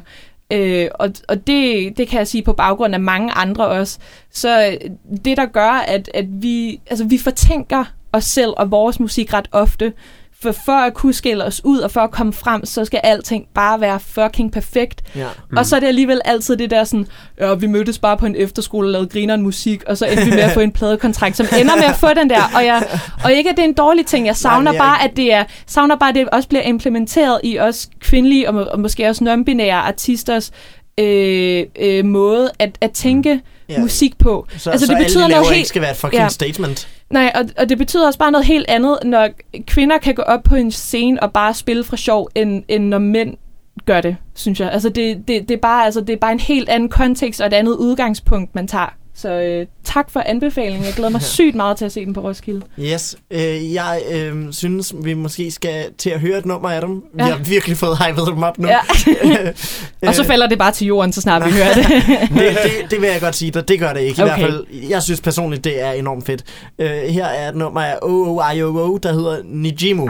øh, og, og det, det kan jeg sige på baggrund af mange andre også, så øh, det der gør, at, at vi, altså, vi fortænker os selv og vores musik ret ofte, for for at kunne skille os ud og for at komme frem, så skal alting bare være fucking perfekt. Ja. Mm. Og så er det alligevel altid det der sådan, ja, vi mødtes bare på en efterskole og lavede grineren musik, og så endte vi med at få en pladekontrakt, som ender med at få den der. Og, jeg, og ikke, at det er en dårlig ting. Jeg savner men jeg bare, at det er, savner bare, at det også bliver implementeret i også kvindelige og, må- og måske også non-binære artisters øh, øh, måde at, at tænke Ja. Ja. musik på. Så, Altså, så det alle betyder de noget helt- ikke skal være et fucking Ja. statement. Nej, og, og det betyder også bare noget helt andet, når kvinder kan gå op på en scene og bare spille fra sjov, end, end når mænd gør det, synes jeg. Altså, det, det, det, er bare, altså, det er bare en helt anden kontekst og et andet udgangspunkt, man tager. Så øh, tak for anbefalingen. Jeg glæder mig sygt meget til at se den på Roskilde. Yes. Øh, jeg øh, synes, vi måske skal til at høre et nummer af dem. Ja. Vi har virkelig fået hypet dem op nu. Ja. Øh, og så falder det bare til jorden, så snart vi hører det. det, det, det vil jeg godt sige dig. Det gør det ikke. I Okay. hvert fald, jeg synes personligt, det er enormt fedt. Øh, her er et nummer af OOIOO, der hedder Nijimu.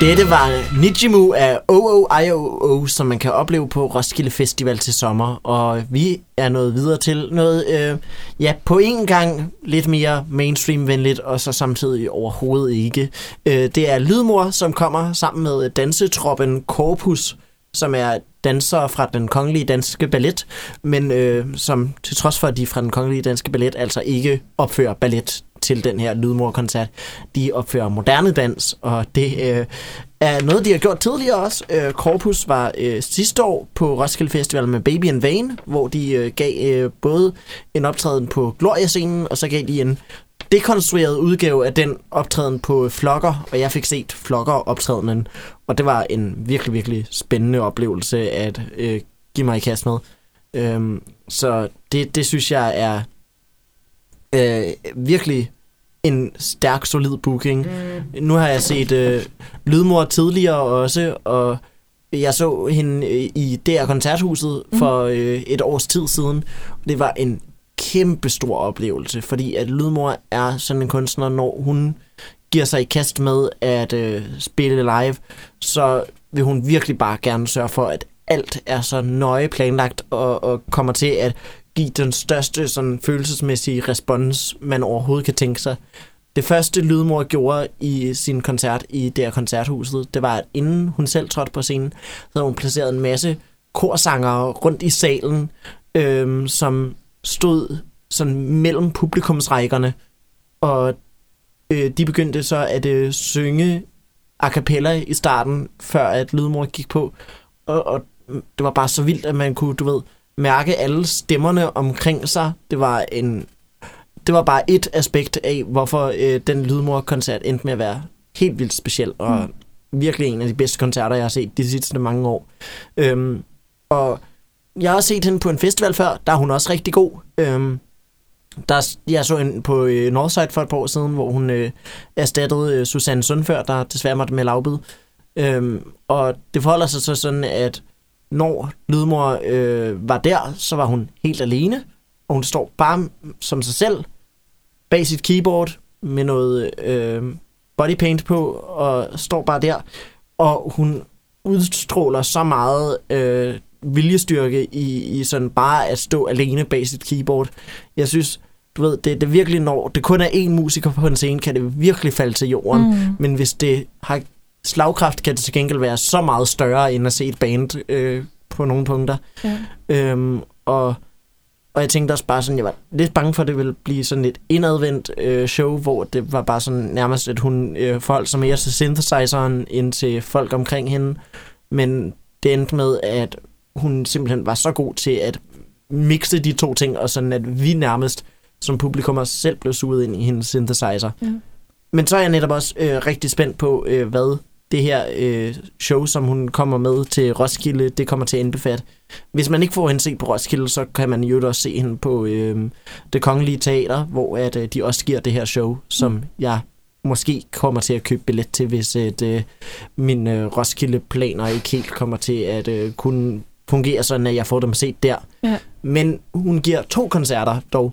Dette var Nijimu af OOIOO, som man kan opleve på Roskilde Festival til sommer. Og vi er nået videre til noget, øh, ja, på en gang lidt mere mainstream-venligt, og så samtidig overhovedet ikke. Øh, det er Lydmor, som kommer sammen med dansetroppen Corpus, som er dansere fra den kongelige danske ballet, men øh, som til trods for, at de er fra den kongelige danske ballet, altså ikke opfører ballet til den her lydmorkoncert. De opfører moderne dans, og det øh, er noget, de har gjort tidligere også. Øh, Corpus var øh, sidste år på Roskilde Festival med Baby and Vane, hvor de øh, gav øh, både en optræden på Gloria-scenen, og så gav de en dekonstrueret udgave af den optræden på Flokker, og jeg fik set Flokker-optrædenen, og det var en virkelig, virkelig spændende oplevelse at øh, give mig i kast med. Øhm, så det, det synes jeg er øh, virkelig en stærk, solid booking. Mm. Nu har jeg set øh, Lydmor tidligere også, og jeg så hende øh, i DR Koncerthuset for øh, et års tid siden. Det var en kæmpe stor oplevelse, fordi at Lydmor er sådan en kunstner, når hun giver sig i kast med at øh, spille live, så vil hun virkelig bare gerne sørge for, at alt er så nøje planlagt og, og kommer til at give den største sådan, følelsesmæssige respons, man overhovedet kan tænke sig. Det første Lydmor gjorde i sin koncert i det her koncerthuset, det var, at inden hun selv trådte på scenen, så havde hun placeret en masse korsangere rundt i salen, øhm, som stod sådan mellem publikumsrækkerne, og øh, de begyndte så at øh, synge a cappella i starten, før at Lydmor gik på, og, og det var bare så vildt, at man kunne, du ved, mærke alle stemmerne omkring sig. Det var en det var bare et aspekt af, hvorfor øh, den Lydmor-koncert endte med at være helt vildt speciel, og mm. virkelig en af de bedste koncerter, jeg har set de sidste mange år. Øhm, og jeg har set hende på en festival før, der er hun også rigtig god. Øhm, der, jeg så hende på øh, Northside for et par år siden, hvor hun øh, erstattede øh, Susanne Sundfør, der desværre måtte med lavbid. Øhm, og det forholder sig så sådan, at når Lydmor øh, var der, så var hun helt alene, og hun står bare som sig selv bag sit keyboard med noget øh, bodypaint på, og står bare der, og hun udstråler så meget øh, viljestyrke i, i sådan bare at stå alene bag sit keyboard. Jeg synes, du ved, det, det virkelig når det kun er én musiker på en scene, kan det virkelig falde til jorden. Mm. Men hvis det har slagkraft, kan det til gengæld være så meget større, end at se et band øh, på nogle punkter. Ja. Øhm, og, og jeg tænkte også bare sådan, jeg var lidt bange for, at det ville blive sådan et indadvendt øh, show, hvor det var bare sådan nærmest, at hun øh, forholdt sig mere til synthesizeren, end til folk omkring hende. Men det endte med, at hun simpelthen var så god til at mixe de to ting, og sådan at vi nærmest som publikum også selv blev suget ind i hendes synthesizer. Ja. Men så er jeg netop også øh, rigtig spændt på, øh, hvad det her øh, show, som hun kommer med til Roskilde, det kommer til at indbefatte. Hvis man ikke får hende set på Roskilde, så kan man jo også se hende på øh, det kongelige teater, hvor at, øh, de også giver det her show, som mm. jeg måske kommer til at købe billet til, hvis at, øh, mine øh, Roskilde-planer ikke helt kommer til at øh, kunne fungere sådan, at jeg får dem set der. Ja. Men hun giver to koncerter dog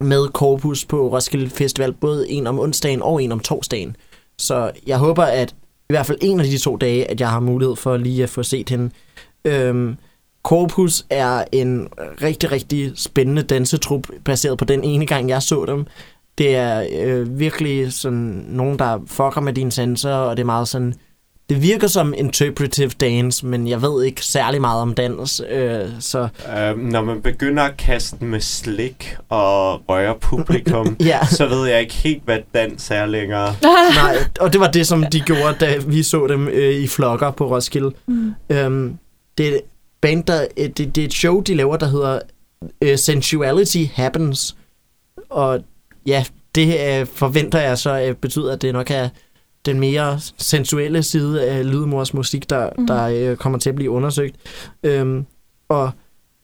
med Corpus på Roskilde Festival, både en om onsdagen og en om torsdagen. Så jeg håber, at i hvert fald en af de to dage, at jeg har mulighed for lige at få set hende. Øhm, Corpus er en rigtig, rigtig spændende dansetrup, baseret på den ene gang, jeg så dem. Det er øh, virkelig sådan nogen, der fucker med dine sanser, og det er meget sådan det virker som interpretive dance, men jeg ved ikke særlig meget om dans. Øh, så. Uh, når man begynder at kaste med slik og røre publikum, ja. så ved jeg ikke helt, hvad dans er længere. Nej, og det var det, som de gjorde, da vi så dem øh, i flokker på Roskilde. Mm. Øhm, det, er band, der, øh, det, det er et show, de laver, der hedder uh, Sensuality Happens. Og ja, det uh, forventer jeg så uh, betyder, at det nok er den mere sensuelle side af Lydmors musik, der, mm. der øh, kommer til at blive undersøgt. Øhm, og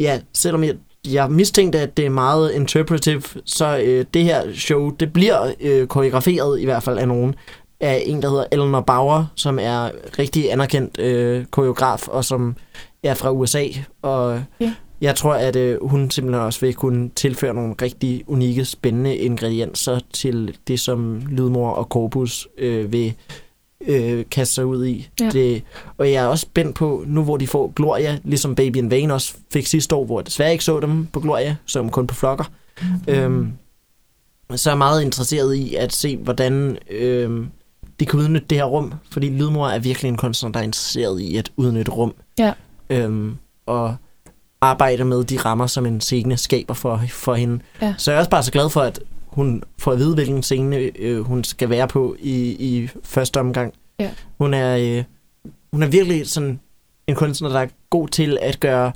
ja, selvom jeg, jeg mistænkte, at det er meget interpretive, så øh, det her show, det bliver øh, koreograferet i hvert fald af nogen, af en, der hedder Eleanor Bauer, som er rigtig anerkendt øh, koreograf, og som er fra USA, og ja jeg tror, at øh, hun simpelthen også vil kunne tilføre nogle rigtig unikke, spændende ingredienser til det, som Lydmor og Corpus øh, vil øh, kaste sig ud i. Ja. Det, og jeg er også spændt på, nu hvor de får Gloria, ligesom Baby and Vane også fik sidste år, hvor jeg desværre ikke så dem på Gloria, som kun på flokker. Mm-hmm. Øhm, så er jeg meget interesseret i at se, hvordan øh, de kan udnytte det her rum, fordi Lydmor er virkelig en kunstner, der er interesseret i at udnytte rum. Ja. Øhm, og arbejde med de rammer, som en scene skaber for, for hende. Ja. Så jeg er også bare så glad for, at hun får at vide, hvilken scene øh, hun skal være på i, i første omgang. Ja. Hun er øh, hun er virkelig sådan en kunstner, der er god til at gøre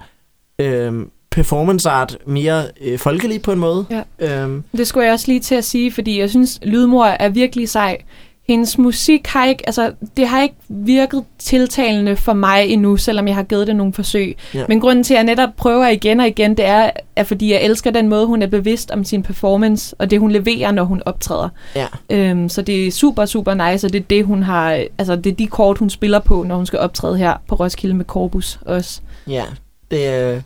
øh, performance art mere øh, folkelig på en måde. Ja. Øhm. Det skulle jeg også lige til at sige, fordi jeg synes, Lydmor er virkelig sej hendes musik har ikke, altså, det har ikke virket tiltalende for mig endnu, selvom jeg har givet det nogle forsøg. Ja. Men grunden til, at jeg netop prøver igen og igen, det er, at fordi jeg elsker den måde, hun er bevidst om sin performance, og det, hun leverer, når hun optræder. Ja. Øhm, så det er super, super nice, og det er det, hun har, altså, det er de kort, hun spiller på, når hun skal optræde her på Roskilde med Corbus også. Ja, det,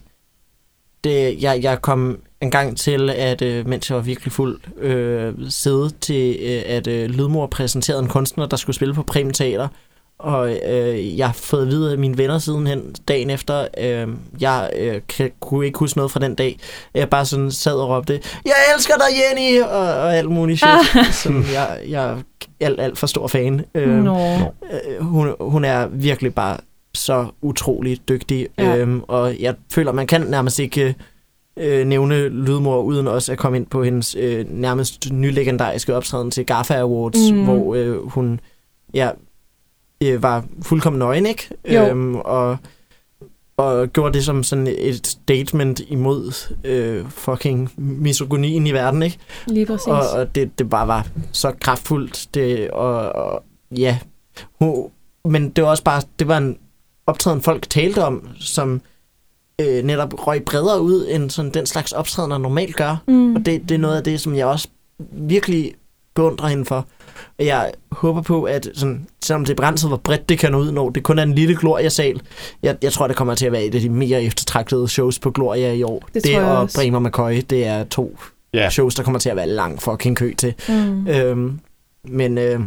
det, jeg, jeg kom en gang til, at øh, mens jeg var virkelig fuld, øh, sidde til, øh, at øh, Lydmor præsenterede en kunstner, der skulle spille på Prem Teater. og øh, jeg har fået at vide af mine venner sidenhen dagen efter. Øh, jeg øh, kan, kunne ikke huske noget fra den dag. Jeg bare sådan sad og råbte, jeg elsker dig, Jenny! Og, og alt muligt shit. Sådan, jeg, jeg er alt, alt for stor fan. Øh, Nå. øh, hun, hun er virkelig bare så utrolig dygtig. Ja. Øhm, og jeg føler, man kan nærmest ikke øh, nævne Lydmor, uden også at komme ind på hendes øh, nærmest nylegendariske optræden til GAFA Awards, mm. hvor øh, hun ja, øh, var fuldkommen nøgen, ikke? Jo. Øhm, og, og gjorde det som sådan et statement imod øh, fucking misogynien i verden, ikke? Lige præcis. Og, og det, det bare var så kraftfuldt. Det, og, og ja, hun, men det var også bare, det var en optræden, folk talte om, som øh, netop røg bredere ud, end sådan den slags optrædener normalt gør. mm. Og det, det er noget af det, som jeg også virkelig beundrer hende for. Og jeg håber på, at sådan, selvom det er begrænset, hvor bredt det kan nå ud, når det kun er en lille Gloria-sal, jeg, jeg tror, det kommer til at være et af de mere eftertragtede shows på Gloria i år. Det det tror jeg og også. Bremer McCoy, det er to Ja. shows, der kommer til at være lang fucking kø til. Mm. Øhm, men øh,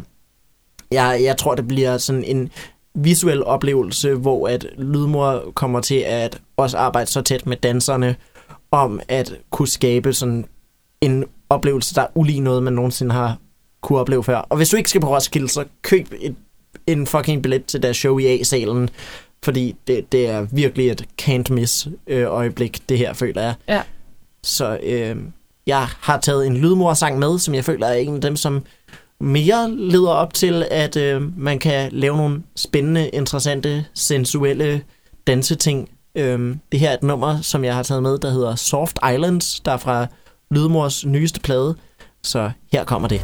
jeg, jeg tror, det bliver sådan en visuel oplevelse, hvor at Lydmor kommer til at også arbejde så tæt med danserne, om at kunne skabe sådan en oplevelse, der er ulig noget, man nogensinde har kunne opleve før. Og hvis du ikke skal på Roskilde, så køb et, en fucking billet til deres show i A-salen, fordi det, det er virkelig et can't miss øh, øjeblik, det her, føler jeg. Ja. Så øh, jeg har taget en lydmor-sang med, som jeg føler er en af dem, som mere leder op til, at øh, man kan lave nogle spændende, interessante, sensuelle danseting. Øh, det her er et nummer, som jeg har taget med, der hedder Soft Islands, der er fra Lydmors nyeste plade. Så her kommer det.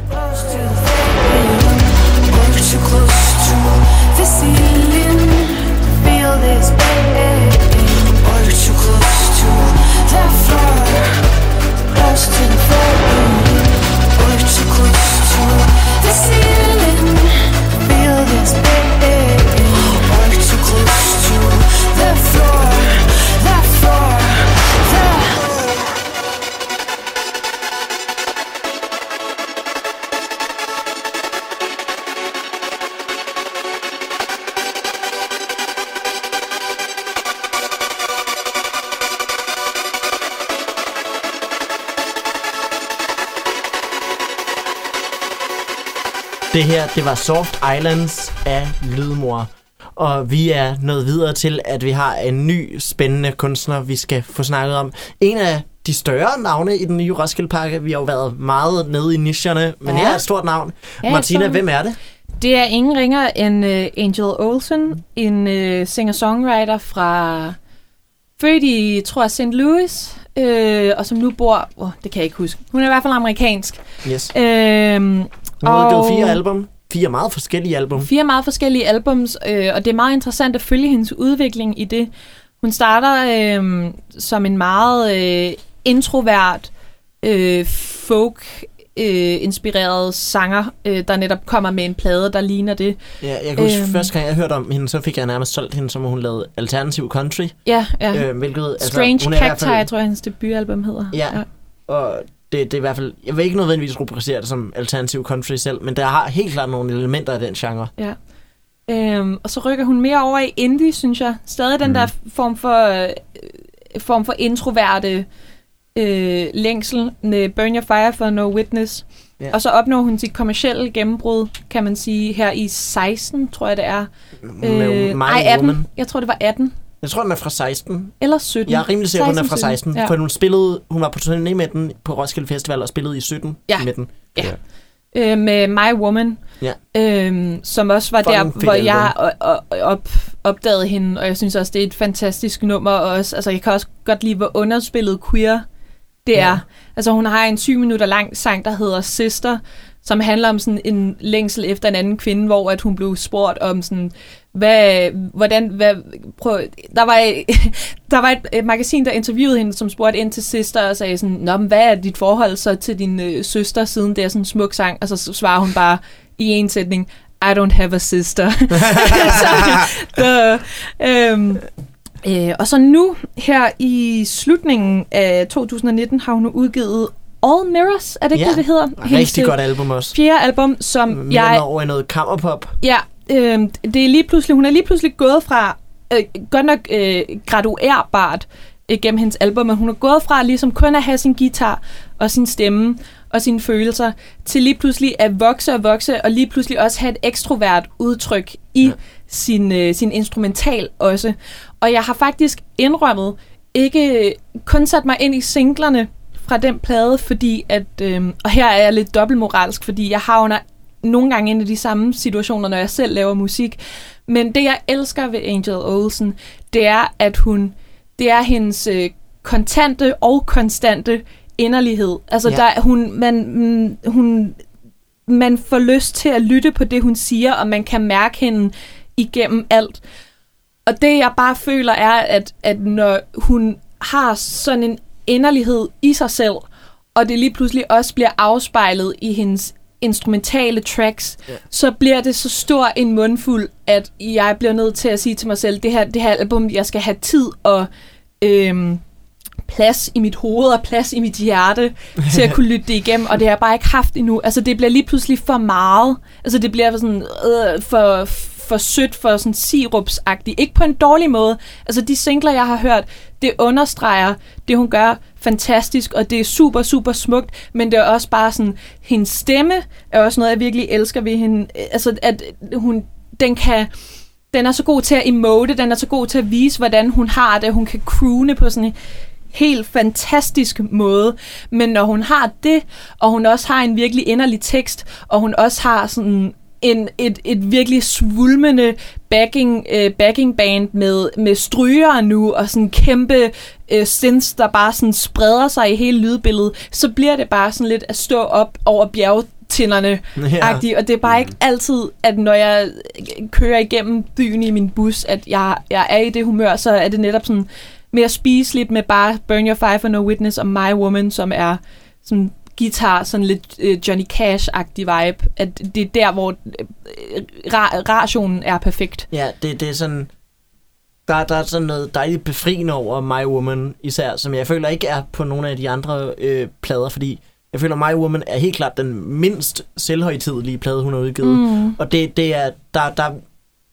Close to the fire, or too close to. Feel this or oh, too close to the floor. Det her, det var Soft Islands af Lydmor. Og vi er nået videre til, at vi har en ny spændende kunstner, vi skal få snakket om. En af de større navne i den nye Roskilde Park. Vi har jo været meget nede i nicherne, men Ja. her er et stort navn. Ja, Martina, hvem er det? Det er ingen ringer end uh, Angel Olsen, en uh, singer-songwriter fra født i, tror jeg, St. Louis, øh, og som nu bor, oh, det kan jeg ikke huske. Hun er i hvert fald amerikansk. Yes. Øh, Hun har udgivet fire album. Fire meget forskellige album. Fire meget forskellige albums, øh, og det er meget interessant at følge hendes udvikling i det. Hun starter øh, som en meget øh, introvert, øh, folk-inspireret sanger, øh, der netop kommer med en plade, der ligner det. Ja, jeg kan huske, Øhm. første gang jeg hørte om hende, så fik jeg nærmest solgt hende, som hun lavede alternativ country. Ja, ja. Øh, hvilket, Strange hun er i hvert Cacti, fald- jeg tror, hendes debutalbum hedder. Ja. Og det, det er i hvert fald, jeg vil ikke nødvendigvis rubricere det som alternativ country selv, men der har helt klart nogle elementer af den genre. ja. Øhm, og så rykker hun mere over i indie, synes jeg. Stadig den Mm. der form for, øh, form for introverte øh, længsel. med Burn Your Fire for No Witness. Ja. Og så opnår hun sit kommercielle gennembrud, kan man sige, her i 16, tror jeg det er. Med My ej, 18. Woman. Jeg tror, det var 18. Jeg tror, den er fra 16. Eller 17. Jeg er rimelig sikker, på, den er fra 16, 16. Ja. For hun spillede, hun var på turné med den på Roskilde Festival og spillede i 17 Ja. med den. øh, med My Woman, Ja. øhm, som også var Fucking der, hvor jeg op, opdagede hende, og jeg synes også, det er et fantastisk nummer og også. Altså, jeg kan også godt lide, hvor underspillet queer det Ja. er. Altså, hun har en 20 minutter lang sang, der hedder Sister, som handler om sådan en længsel efter en anden kvinde, hvor at hun blev spurgt om sådan, hvad, hvordan, hvad, prøv, der var, der var et, et magasin, der interviewede hende, som spurgte ind til Sister og sagde sådan, Nå, men hvad er dit forhold så til din øh, søster, siden det er sådan en smuk sang? Og så svarer hun bare i en sætning, I don't have a sister. så, øh, øhm, øh, og så nu, her i slutningen af 2019, har hun nu udgivet All Mirrors, er det ikke Ja. det, det hedder? Rigtig godt album også. fjerde album, som Mere jeg... over i noget kammerpop. Ja, øh, det er lige pludselig, hun er lige pludselig gået fra, øh, godt nok øh, graduerbart øh, gennem hendes album, men hun er gået fra ligesom kun at have sin guitar og sin stemme og sine følelser, til lige pludselig at vokse og vokse, og lige pludselig også have et ekstrovert udtryk i ja. sin, øh, sin instrumental også. Og jeg har faktisk indrømmet, ikke kun sat mig ind i singlerne fra den plade, fordi at, øh, og her er jeg lidt dobbeltmoralsk, fordi jeg havner nogle gange ind i de samme situationer, når jeg selv laver musik. Men det, jeg elsker ved Angel Olsen, det er, at hun, det er hendes øh, kontante og konstante inderlighed. Altså, Ja. ja. der, hun, man, mm, hun, man får lyst til at lytte på det, hun siger, og man kan mærke hende igennem alt. Og det, jeg bare føler, er, at, at når hun har sådan en inderlighed i sig selv, og det lige pludselig også bliver afspejlet i hendes instrumentale tracks, ja. så bliver det så stor en mundfuld, at jeg bliver nødt til at sige til mig selv, det her, det her album, jeg skal have tid og øhm, plads i mit hoved og plads i mit hjerte til at kunne lytte det igennem, og det har jeg bare ikke haft endnu. Altså, det bliver lige pludselig for meget. Altså, det bliver sådan øh, for, for sødt, for sådan sirupsagtigt. Ikke på en dårlig måde. Altså, de singler, jeg har hørt, det understreger det, hun gør fantastisk, og det er super, super smukt, men det er også bare sådan, hendes stemme er også noget, jeg virkelig elsker ved hende. Altså, at hun, den kan, den er så god til at emote, den er så god til at vise, hvordan hun har det, hun kan croone på sådan en helt fantastisk måde. Men når hun har det, og hun også har en virkelig inderlig tekst, og hun også har sådan en, et, et virkelig svulmende backing, øh, backing band med, med stryger nu, og sådan kæmpe øh, synths, der bare sådan spreder sig i hele lydbilledet, så bliver det bare sådan lidt at stå op over bjergtinderne Ja. agtigt, og det er bare ikke altid, at når jeg kører igennem byen i min bus, at jeg, jeg er i det humør, så er det netop sådan mere spiseligt med bare Burn Your Fire for No Witness og My Woman, som er sådan guitar, sådan lidt øh, Johnny Cash-agtig vibe, at det er der, hvor øh, ra- rationen er perfekt. Ja, det, det er sådan... Der, der er sådan noget dejligt befriende over My Woman især, som jeg føler ikke er på nogle af de andre øh, plader, fordi jeg føler, My Woman er helt klart den mindst selvhøjtidelige plade, hun har udgivet. Mm. Og det, det er, der, der er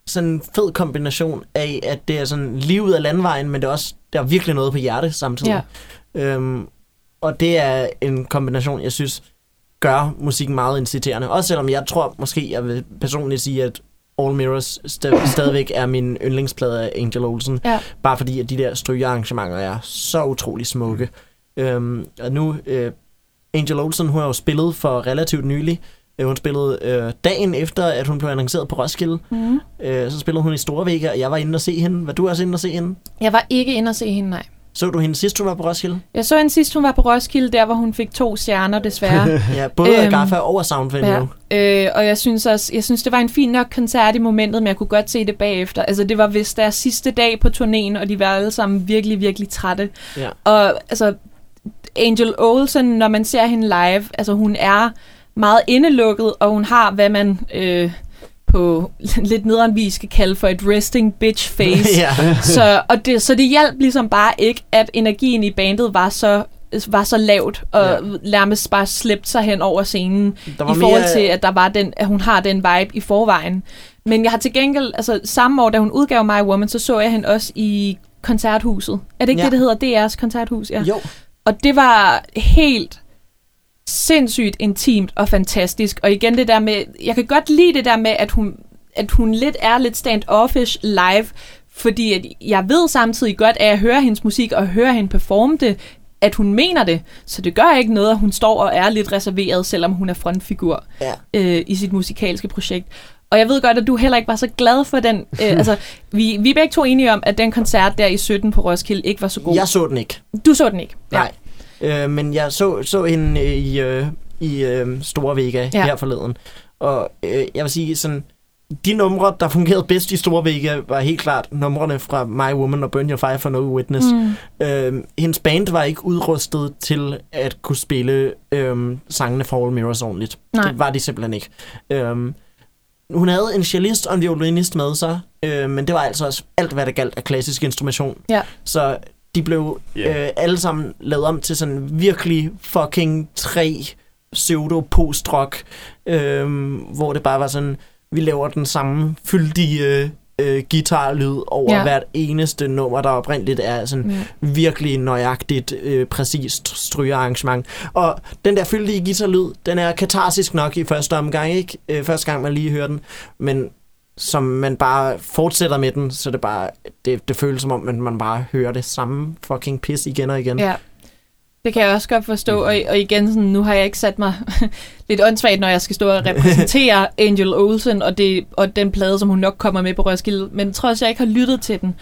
sådan en fed kombination af, at det er sådan livet af landvejen, men det er også der er virkelig noget på hjerte samtidig. Ja. Øhm, og det er en kombination, jeg synes, gør musikken meget inciterende. Også selvom jeg tror måske, jeg vil personligt sige, at All Mirrors st- stadigvæk er min yndlingsplade af Angel Olsen. Ja. Bare fordi, at de der strygearrangementer er så utrolig smukke. Øhm, og nu, øh, Angel Olsen, hun har jo spillet for relativt nylig. Øh, hun spillede øh, dagen efter, at hun blev annonceret på Roskilde. Mm. Øh, så spillede hun i Storvægge, og jeg var inde og se hende. Var du også inde og se hende? Jeg var ikke inde og se hende, nej. Så du hende sidst, hun var på Roskilde? Jeg så hende sidst, hun var på Roskilde, der hvor hun fik to stjerner, desværre. Ja, både øhm, Agaffa og Soundvenue. Ja. Øh, og jeg synes også, jeg synes, det var en fin nok koncert i momentet, men jeg kunne godt se det bagefter. Altså, det var vist deres sidste dag på turnéen, og de var alle sammen virkelig, virkelig trætte. Ja. Og altså, Angel Olsen, når man ser hende live, altså hun er meget indelukket, og hun har, hvad man øh, på lidt nederen vis skal kalde for et resting bitch face. ja. så, og det, så det hjalp ligesom bare ikke, at energien i bandet var så var så lavt og Ja. nærmest bare slæbt sig hen over scenen i forhold mere- til at der var den at hun har den vibe i forvejen. Men jeg har til gengæld altså samme år da hun udgav My Woman, så så jeg hende også i koncerthuset. Er det ikke ja. det det hedder DR's koncerthus? Ja. Jo, Og det var helt sindssygt intimt og fantastisk. Og igen det der med, jeg kan godt lide det der med, at hun, at hun lidt er lidt stand-offish live, fordi at jeg ved samtidig godt, at jeg hører hendes musik og hører hende performe det, at hun mener det. Så det gør ikke noget, at hun står og er lidt reserveret, selvom hun er frontfigur ja. øh, i sit musikalske projekt. Og jeg ved godt, at du heller ikke var så glad for den. Øh, altså, vi, vi er begge to enige om, at den koncert der i 17 på Roskilde ikke var så god. Jeg så den ikke. Du så den ikke. Nej. Øh, men jeg så, så hende øh, i, øh, i øh, Store Vega ja. Her forleden. Og øh, jeg vil sige sådan, de numre, der fungerede bedst i Store Vega, var helt klart numrene fra My Woman og Burn Your Fire for No Witness. Mm. Øh, hendes band var ikke udrustet til at kunne spille øh, sangene for All Mirrors ordentligt. Nej. Det var de simpelthen ikke. Øh, hun havde en cellist og en violinist med sig, øh, men det var altså også alt, hvad der galt af klassisk instrumentation. Ja. Så de blev Ja. øh, alle sammen lavet om til sådan virkelig fucking tre pseudo post øh, hvor det bare var sådan vi laver den samme fyldige øh, guitarlyd over ja. hvert eneste nummer, der oprindeligt er sådan Ja. virkelig nøjagtigt, øh, præcist strygearrangement. Og den der fyldige guitarlyd, den er katarsisk nok i første omgang, ikke? Øh, første gang man lige hører den, men som man bare fortsætter med den, så det bare, det, det føles som om, at man bare hører det samme fucking pis igen og igen. Ja. Det kan jeg også godt forstå, og, og igen, sådan, nu har jeg ikke sat mig lidt åndssvagt, når jeg skal stå og repræsentere Angel Olsen og, det, og den plade, som hun nok kommer med på Roskilde, men trods jeg ikke har lyttet til den.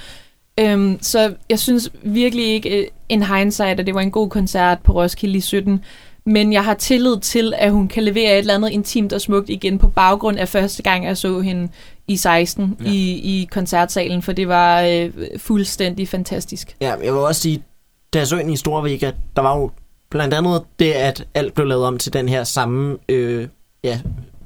Øhm, så jeg synes virkelig ikke øh, en hindsight, at det var en god koncert på Roskilde i 17, men jeg har tillid til, at hun kan levere et eller andet intimt og smukt igen på baggrund af første gang, jeg så hende i 16 Ja. i, i koncertsalen, for det var øh, fuldstændig fantastisk. Ja, jeg vil også sige, da jeg så ind i Storvik, at der var jo blandt andet det, at alt blev lavet om til den her samme øh, ja,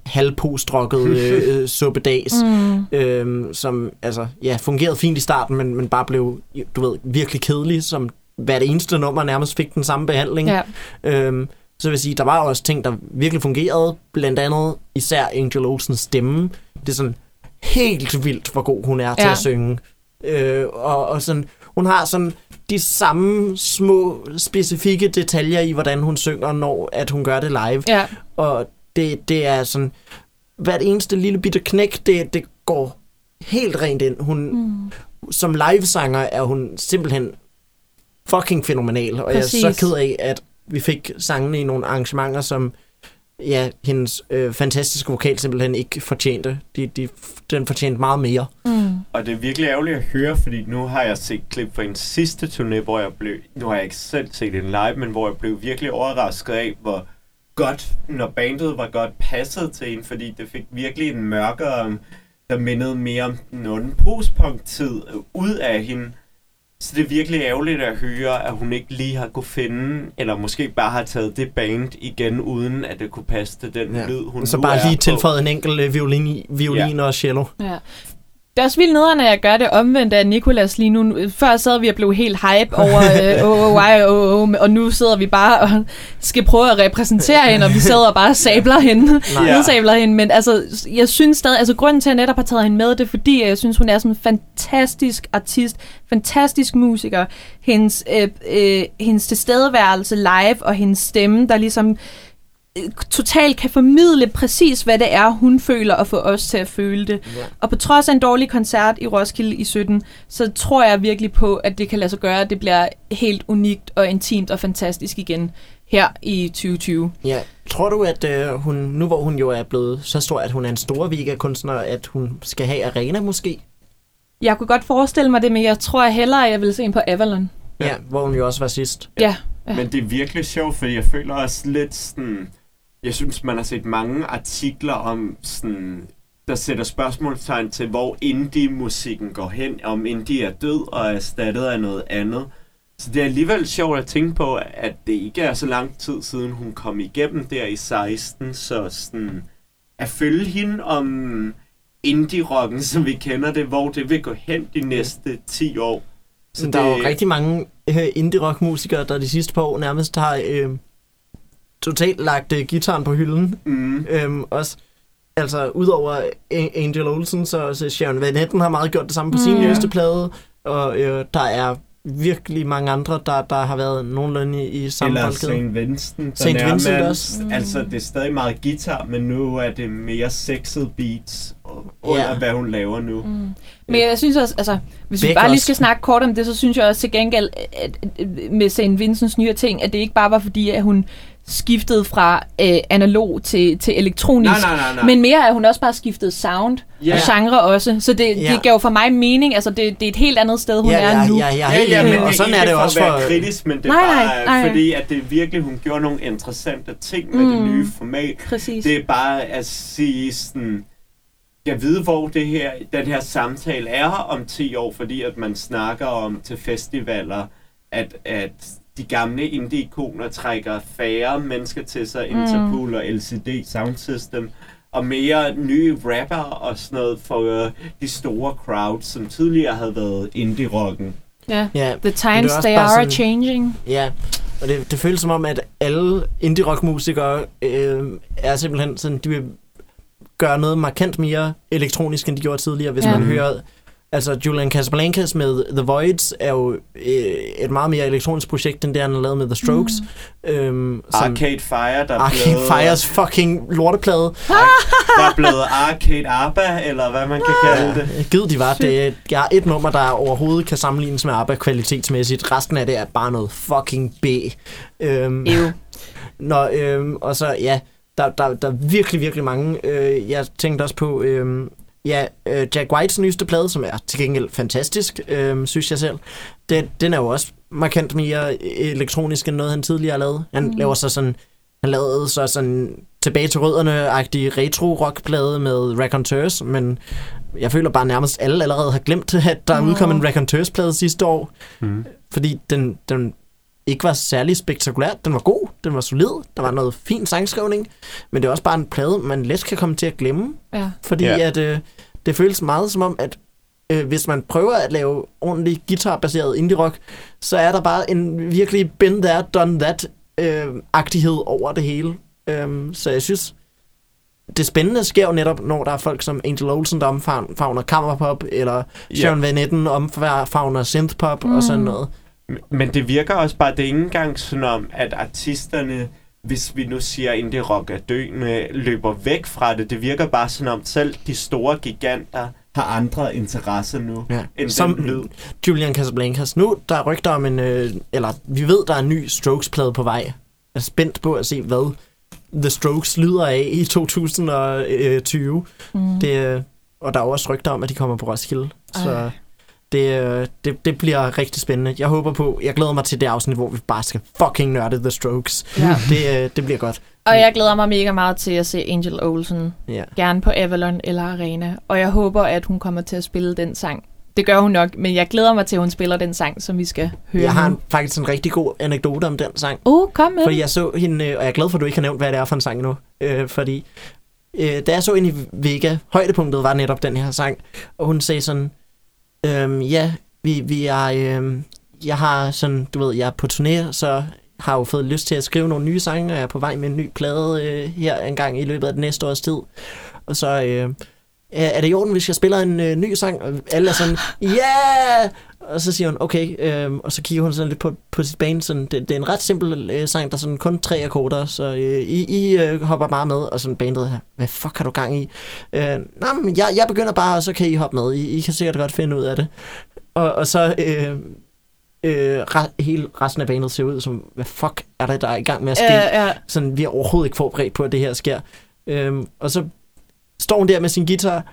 halvpostrokket øh, øh, suppedags, Mm. øh, som altså, ja, fungerede fint i starten, men, men bare blev, du ved, virkelig kedelig, som hvert eneste nummer nærmest fik den samme behandling. Ja. Øhm, så vil jeg sige, der var også ting, der virkelig fungerede. Blandt andet især Angel Olsens stemme. Det er sådan helt vildt, hvor god hun er til Ja. at synge. Øh, og, og sådan, hun har sådan de samme små, specifikke detaljer i, hvordan hun synger, når at hun gør det live. Ja. Og det, det er sådan, hvert eneste lille bitte knæk, det, det går helt rent ind. Hun, Mm. som livesanger er hun simpelthen fucking fænomenal, og Præcis. jeg er så ked af, at vi fik sangene i nogle arrangementer, som ja, hendes øh, fantastiske vokal simpelthen ikke fortjente. De, de, den fortjente meget mere. Mm. Og det er virkelig ærgerligt at høre, fordi nu har jeg set klip fra en sidste turné, hvor jeg blev, nu har jeg ikke selv set en live, men hvor jeg blev virkelig overrasket af, hvor godt, når bandet var godt passet til en, fordi det fik virkelig en mørkere, der mindede mere om den postpunk-tid ud af hende. Så det er virkelig ærgerligt at høre, at hun ikke lige har kunne finde, eller måske bare har taget det band igen, uden at det kunne passe til den Ja. lyd, hun Og så nu bare er lige på. tilføjet en enkelt øh, violin, violin og cello. Ja. Det er også vildt nederen, at jeg gør det omvendt af Nikolas lige nu. Før sad vi og blev helt hype over, øh, oh, oh, why, oh, oh, og nu sidder vi bare og skal prøve at repræsentere hende, og vi sidder og bare sabler hende, Nej. nedsabler hende. Men altså, jeg synes stadig, altså grunden til, at jeg netop har taget hende med, det er fordi, jeg synes, hun er sådan en fantastisk artist, fantastisk musiker. Hendes, øh, øh, hendes tilstedeværelse live, og hendes stemme, der ligesom totalt kan formidle præcis, hvad det er, hun føler, og få os til at føle det. Ja. Og på trods af en dårlig koncert i Roskilde i 17, så tror jeg virkelig på, at det kan lade sig gøre, at det bliver helt unikt og intimt og fantastisk igen her i 2020. Ja. Tror du, at øh, hun, nu hvor hun jo er blevet så stor, at hun er en stor Vega-kunstner, at hun skal have arena måske? Jeg kunne godt forestille mig det, men jeg tror hellere, at jeg vil se hende på Avalon. Ja, ja hvor hun jo også var sidst. Ja. ja. Men det er virkelig sjovt, fordi jeg føler også lidt sådan... Jeg synes, man har set mange artikler om sådan der sætter spørgsmålstegn til, hvor indie-musikken går hen, om indie er død og er erstattet af noget andet. Så det er alligevel sjovt at tænke på, at det ikke er så lang tid siden, hun kom igennem der i 16, så sådan at følge hende om indie-rocken, som vi kender det, hvor det vil gå hen de næste 10 år. Så der er jo rigtig mange øh, indie-rock-musikere, der de sidste par år nærmest har øh, totalt lagt øh, gitaren på hylden. Mm. Øhm, også, altså, udover Angel Olsen, så, så Sharon Van Etten har meget gjort det samme på sin Mm. nyeste plade. Og øh, der er virkelig mange andre, der, der har været nogenlunde i, i samme Eller. St. Vincent. St. Vincent også. Altså, det er stadig meget guitar, men nu er det mere sexet beats under, Ja. hvad hun laver nu. Mm. Men jeg synes også, altså, hvis vi Væk bare lige også. skal snakke kort om det, så synes jeg også til gengæld, at, at, med St. Vincents nye ting, at det ikke bare var fordi, at hun skiftede fra øh, analog til, til elektronisk, Nej, nej, nej, nej. men mere at hun også bare skiftede sound Ja. og genre også. Så det, Ja. det gav jo for mig mening, altså det, det er et helt andet sted, hun ja, er ja, nu. ja, ja, helt enig. og sådan er det for også at være for... kritisk, men det er Nej, bare nej, nej. fordi, at det virkelig, hun gjorde nogle interessante ting med det Mm. nye format. Præcis. Det er bare at sige sådan, jeg ved, hvor det her, den her samtale er om 10 år, fordi at man snakker om til festivaler, at, at de gamle indie-ikoner trækker færre mennesker til sig, Mm. Interpol og LCD Sound System, og mere nye rapper og sådan noget for uh, de store crowds, som tidligere havde været indie-rocken. Ja. Ja, The Men times they are sådan- changing. Ja, og det, det føles som om, at alle indie-rock-musikere øh, er simpelthen sådan, de vil gøre noget markant mere elektronisk, end de gjorde tidligere, hvis ja. man hører... Altså, Julian Casablancas med The Voids er jo øh, et meget mere elektronisk projekt, end det, han har lavet med The Strokes. Mm. Øhm, som Arcade Fire, der er Arcade blevet, Fires fucking lorteplade. der er blevet Arcade ABBA, eller hvad man kan kalde det. Gid de var. Det, jeg har et nummer, der overhovedet kan sammenlignes med ABBA kvalitetsmæssigt. Resten af det er bare noget fucking B. Øhm, Ew. Nå, øhm, og så, ja, der, der, der er virkelig, virkelig mange. Øh, jeg tænkte også på, øhm, ja, øh, Jack Whites nyeste plade, som er til gengæld fantastisk, øhm, synes jeg selv. Den, den er jo også markant mere elektronisk, end noget han tidligere har lavet. Han mm. laver så sådan, han lavede så sådan tilbage til rødderne-agtig retro-rock-plade med Raconteurs, men jeg føler bare nærmest alle allerede har glemt, at der Nå. udkom en Raconteurs-plade sidste år, Mm. fordi den, den ikke var særlig spektakulær. Den var god, den var solid, der var noget fin sangskrivning, men det er også bare en plade, man let kan komme til at glemme, Ja. fordi Ja. at, øh, det føles meget som om, at øh, hvis man prøver at lave ordentlig guitarbaseret indie-rock, så er der bare en virkelig been there, done that øh, agtighed over det hele. Øhm, så jeg synes, det spændende sker jo netop, når der er folk som Angel Olsen, der omfavner kammerpop, eller Sharon Van Etten omfavner synthpop mm. og sådan noget. Men det virker også bare, det er ikke engang sådan om, at artisterne, hvis vi nu siger, at indie rock er døende, løber væk fra det. Det virker bare sådan om, selv de store giganter har andre interesser nu, Ja. end Som den lyd. Julian Casablancas. Nu der er rygter om en, øh, eller vi ved, der er en ny Strokes-plade på vej. Jeg er spændt på at se, hvad The Strokes lyder af i 2020. Mm. Det, øh, og der er også rygter om, at de kommer på Roskilde. Så Ej. Det, øh, det, det bliver rigtig spændende. Jeg håber på, jeg glæder mig til det afsnit, hvor vi bare skal fucking nørde The Strokes. Ja. Det, øh, det bliver godt. Og jeg glæder mig mega meget til at se Angel Olsen. Ja. Gerne på Avalon eller Arena. Og jeg håber, at hun kommer til at spille den sang. Det gør hun nok, men jeg glæder mig til, at hun spiller den sang, som vi skal høre Jeg har en, faktisk en rigtig god anekdote om den sang. Oh, kom med. Fordi jeg så hende, øh, og jeg er glad for, at du ikke har nævnt, hvad det er for en sang nu. Øh, fordi øh, da jeg så hende i Vega, højdepunktet var netop den her sang, og hun sagde sådan, øhm, ja, vi, vi er, øhm, jeg har sådan, du ved, jeg er på turné, så har jo fået lyst til at skrive nogle nye sange, og jeg er på vej med en ny plade øh, her en gang i løbet af det næste års tid. Og så, øh, er det i orden, hvis jeg spiller en øh, ny sang? Og alle er sådan, ja! Yeah! Og så siger hun, okay. Øh, og så kigger hun sådan lidt på, på sit band. Sådan, det, det er en ret simpel øh, sang, der er sådan kun tre akkorder, så øh, I, I øh, hopper bare med. Og sådan bandet her, hvad fuck har du gang i? Øh, Nå, men jeg, jeg begynder bare, og så kan I hoppe med. I, I kan sikkert godt finde ud af det. Og, og så øh, øh, re, hele resten af bandet ser ud som, hvad fuck er det, der er i gang med at ske? Ja, ja. sådan, vi er overhovedet ikke forberedt på, at det her sker. Øhm, og så står hun der med sin guitar,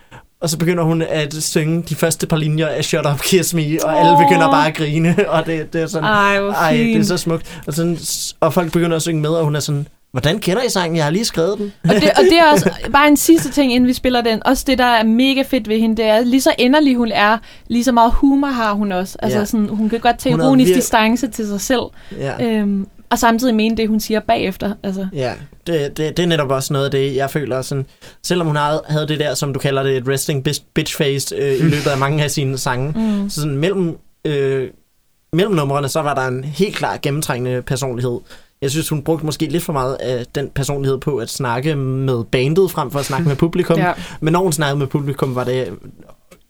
og så begynder hun at synge de første par linjer af Shut Up, Kiss Me, og alle Åh. begynder bare at grine, og det, det er sådan, Ej, ej, det er så smukt. Og, sådan, og folk begynder at synge med, og hun er sådan, hvordan kender I sangen? Jeg har lige skrevet den. Og det, og det er også bare en sidste ting, inden vi spiller den. Også det, der er mega fedt ved hende, det er, lige så inderlig hun er, lige så meget humor har hun også. Altså Ja. sådan, hun kan godt tage Hun ironisk vir- distance til sig selv. Ja. Øhm, og samtidig mene det, hun siger bagefter. Altså. Ja, det, det, det er netop også noget af det, jeg føler sådan, selvom hun havde, havde det der, som du kalder det, et resting bitch- bitch face øh, i løbet af mange af sine sange, Mm. så sådan mellem, øh, mellem numrene, så var der en helt klar gennemtrængende personlighed. Jeg synes, hun brugte måske lidt for meget af den personlighed på at snakke med bandet, frem for at snakke med publikum. Ja. Men når hun snakkede med publikum, var det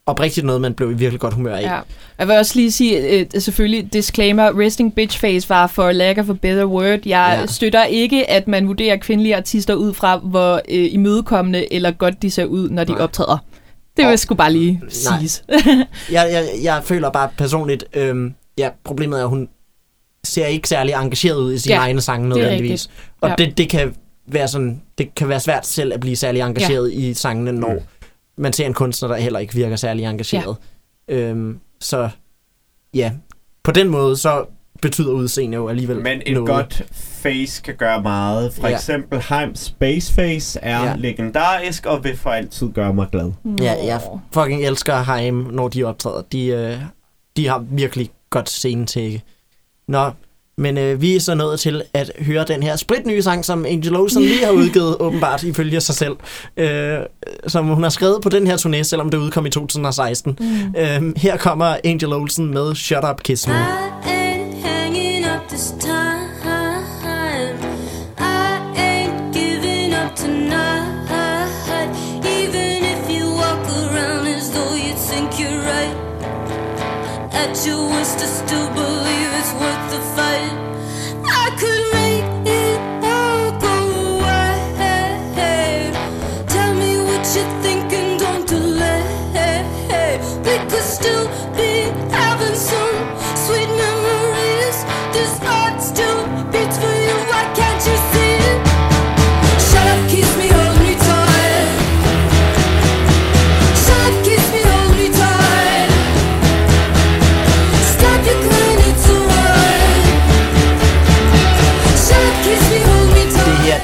oprigtigt noget, man blev i virkelig godt humør af. Ja. Jeg vil også lige sige, øh, selvfølgelig, disclaimer, resting bitch face var for lack of a better word. Jeg Ja. støtter ikke, at man vurderer kvindelige artister ud fra, hvor øh, imødekommende eller godt de ser ud, når de Nej. optræder. Det vil jeg sgu bare lige Nej. siges. Jeg, jeg, jeg føler bare personligt, øhm, ja, problemet er, at hun ser ikke særlig engageret ud i sine Ja, egne sange nødvendigvis. Og Ja. det, det kan være sådan, det kan være svært selv at blive særlig engageret ja. i sangene, når Mm. Man ser en kunstner, der heller ikke virker særlig engageret. Ja. Øhm, så ja, på den måde, så betyder udseende jo alligevel Men et noget. godt face kan gøre meget. For Ja. eksempel Heims Space Face er Ja. legendarisk og vil for altid gøre mig glad. Ja, jeg fucking elsker Haim, når de optræder. De, øh, de har virkelig godt scenetække. Nå, men øh, vi er så nået til at høre den her spritnye sang, som Angel Olsen lige har udgivet, åbenbart ifølge sig selv. Øh, som hun har skrevet på den her turné, selvom det udkom i 2016. Mm. Øh, her kommer Angel Olsen med Shut Up Kiss Me. I ain't hanging up this time. At wish to still believe it's worth the fight.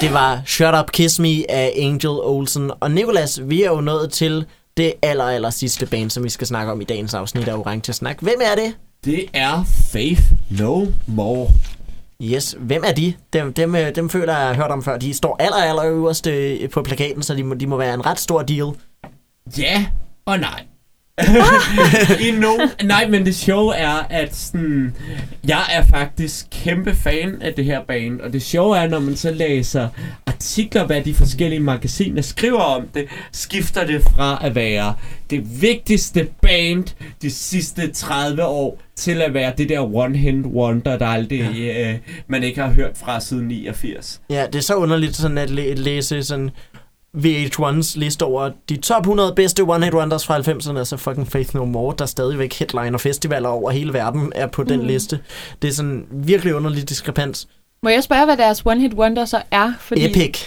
Det var Shut Up Kiss Me af Angel Olsen. Og Nikolas, vi er jo nået til det aller, aller sidste band, som vi skal snakke om i dagens afsnit af Orange Snak. Hvem er det? Det er Faith No More. Yes, hvem er de? Dem, dem, øh, dem føler jeg, jeg har hørt om før. De står aller, aller øverst øh, på plakaten, så de må, de må være en ret stor deal. Ja og nej. I no, nej, men det sjove er, at sådan, jeg er faktisk kæmpe fan af det her band, og det sjove er, når man så læser artikler, hvad de forskellige magasiner skriver om det, skifter det fra at være det vigtigste band de sidste 30 år, til at være det der one-hit wonder, der aldrig, ja. øh, man ikke har hørt fra siden 89. Ja, det er så underligt sådan at læ- læse sådan VH1's liste over de top 100 bedste One Hit Wonders fra 90'erne, altså fucking Faith No More, der stadigvæk headliner festivaler over hele verden, er på den Mm. liste. Det er sådan virkelig underlig diskrepans. Må jeg spørge, hvad deres One Hit Wonder så er? Fordi Epic.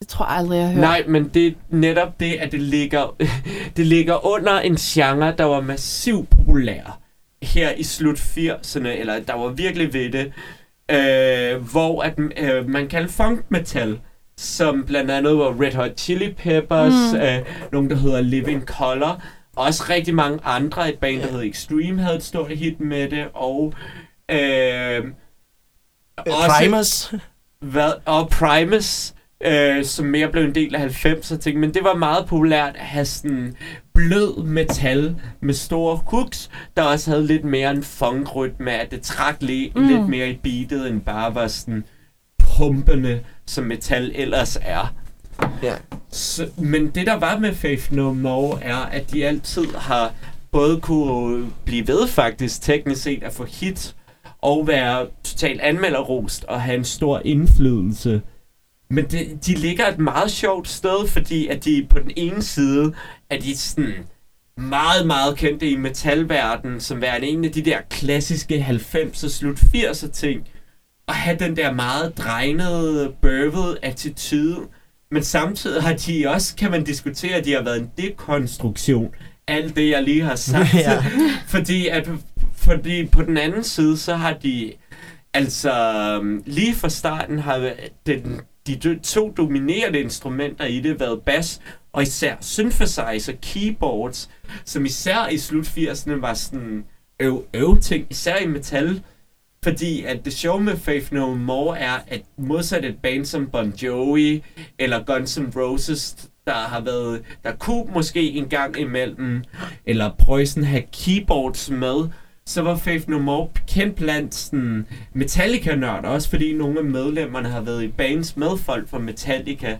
Det tror jeg aldrig, jeg har hørt. Nej, men det er netop det, at det ligger, det ligger under en genre, der var massivt populær her i slut 80'erne, eller der var virkelig ved det, øh, hvor at, øh, man kaldte funk metal, som blandt andet var Red Hot Chili Peppers, Mm. øh, nogen der hedder Living Color, og også rigtig mange andre, et band der hedder Extreme havde et stort hit med det, og øh, Primus. hvad, og Primus, øh, som mere blev en del af 90'er ting, men det var meget populært at have sådan blød metal med store hooks, der også havde lidt mere en funk-rytme, at det trak Mm. mm. lidt mere i beatet, end bare var sådan pumpende, som metal ellers er. Ja. Så, men det der var med Faith No More er, at de altid har både kunne blive ved faktisk teknisk set at få hit og være totalt anmelderrost og have en stor indflydelse. Men det, de ligger et meget sjovt sted, fordi at de på den ene side er de sådan meget, meget kendte i metalverdenen, som værende en af de der klassiske 90'er, slut 80'er ting. Og have den der meget dregnede, bøvede attitude. Men samtidig har de også, kan man diskutere, at de har været en dekonstruktion. Alt det, jeg lige har sagt. Ja. Fordi at fordi på den anden side, så har de altså øhm, lige fra starten har den, de to dominerende instrumenter i det været bass og især synthesizer keyboards, som især i slut 80'erne var sådan øv, øv ting, især i metal. Fordi at det sjove med Faith No More er, at modsat et band som Bon Jovi eller Guns N' Roses, der har været, der kunne måske en gang imellem, eller Preussen have keyboards med, så var Faith No More kendt blandt sådan Metallica-nørder, også fordi nogle af medlemmerne har været i bands med folk fra Metallica.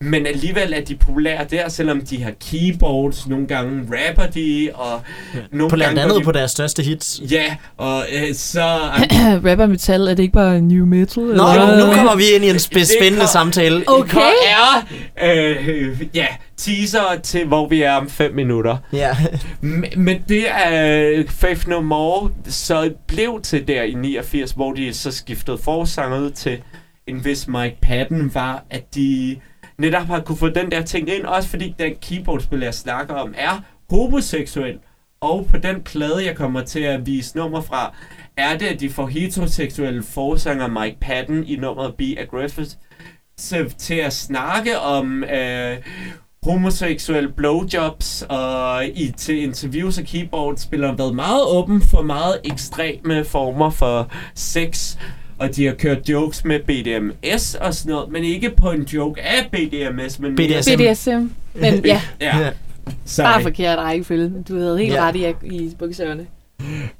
Men alligevel er de populære der, selvom de har keyboards, nogle gange rapper de, og nogle På blandt gange andet de, på deres største hits. Ja, og øh, så... Rapper metal, er det ikke bare new metal? Nå, eller? nu kommer vi ind i en sp- Det spændende kom- samtale. Okay. er øh, ja, teaser til, hvor vi er om 5 minutter. Ja. Men, men det er Faith No More så blev til der i 89, hvor de så skiftede forsanger til en vis Mike Patton, var, at de netop har kunne få den der ting ind, også fordi den keyboardspiller, jeg snakker om, er homoseksuel. Og på den plade, jeg kommer til at vise nummer fra, er det, at de får heteroseksuelle forsanger Mike Patton i nummeret Be Aggressive til, til at snakke om øh, homoseksuelle blowjobs og i, til interviews og keyboardspillere været meget åben for meget ekstreme former for sex. Og de har kørt jokes med BDMS og sådan noget, men ikke på en joke af BDMS, men BDSM. BDSM. Men ja, Ja, sorry. bare forkert rækkefølge. men Du havde helt Ja. ret i, i bogstaverne.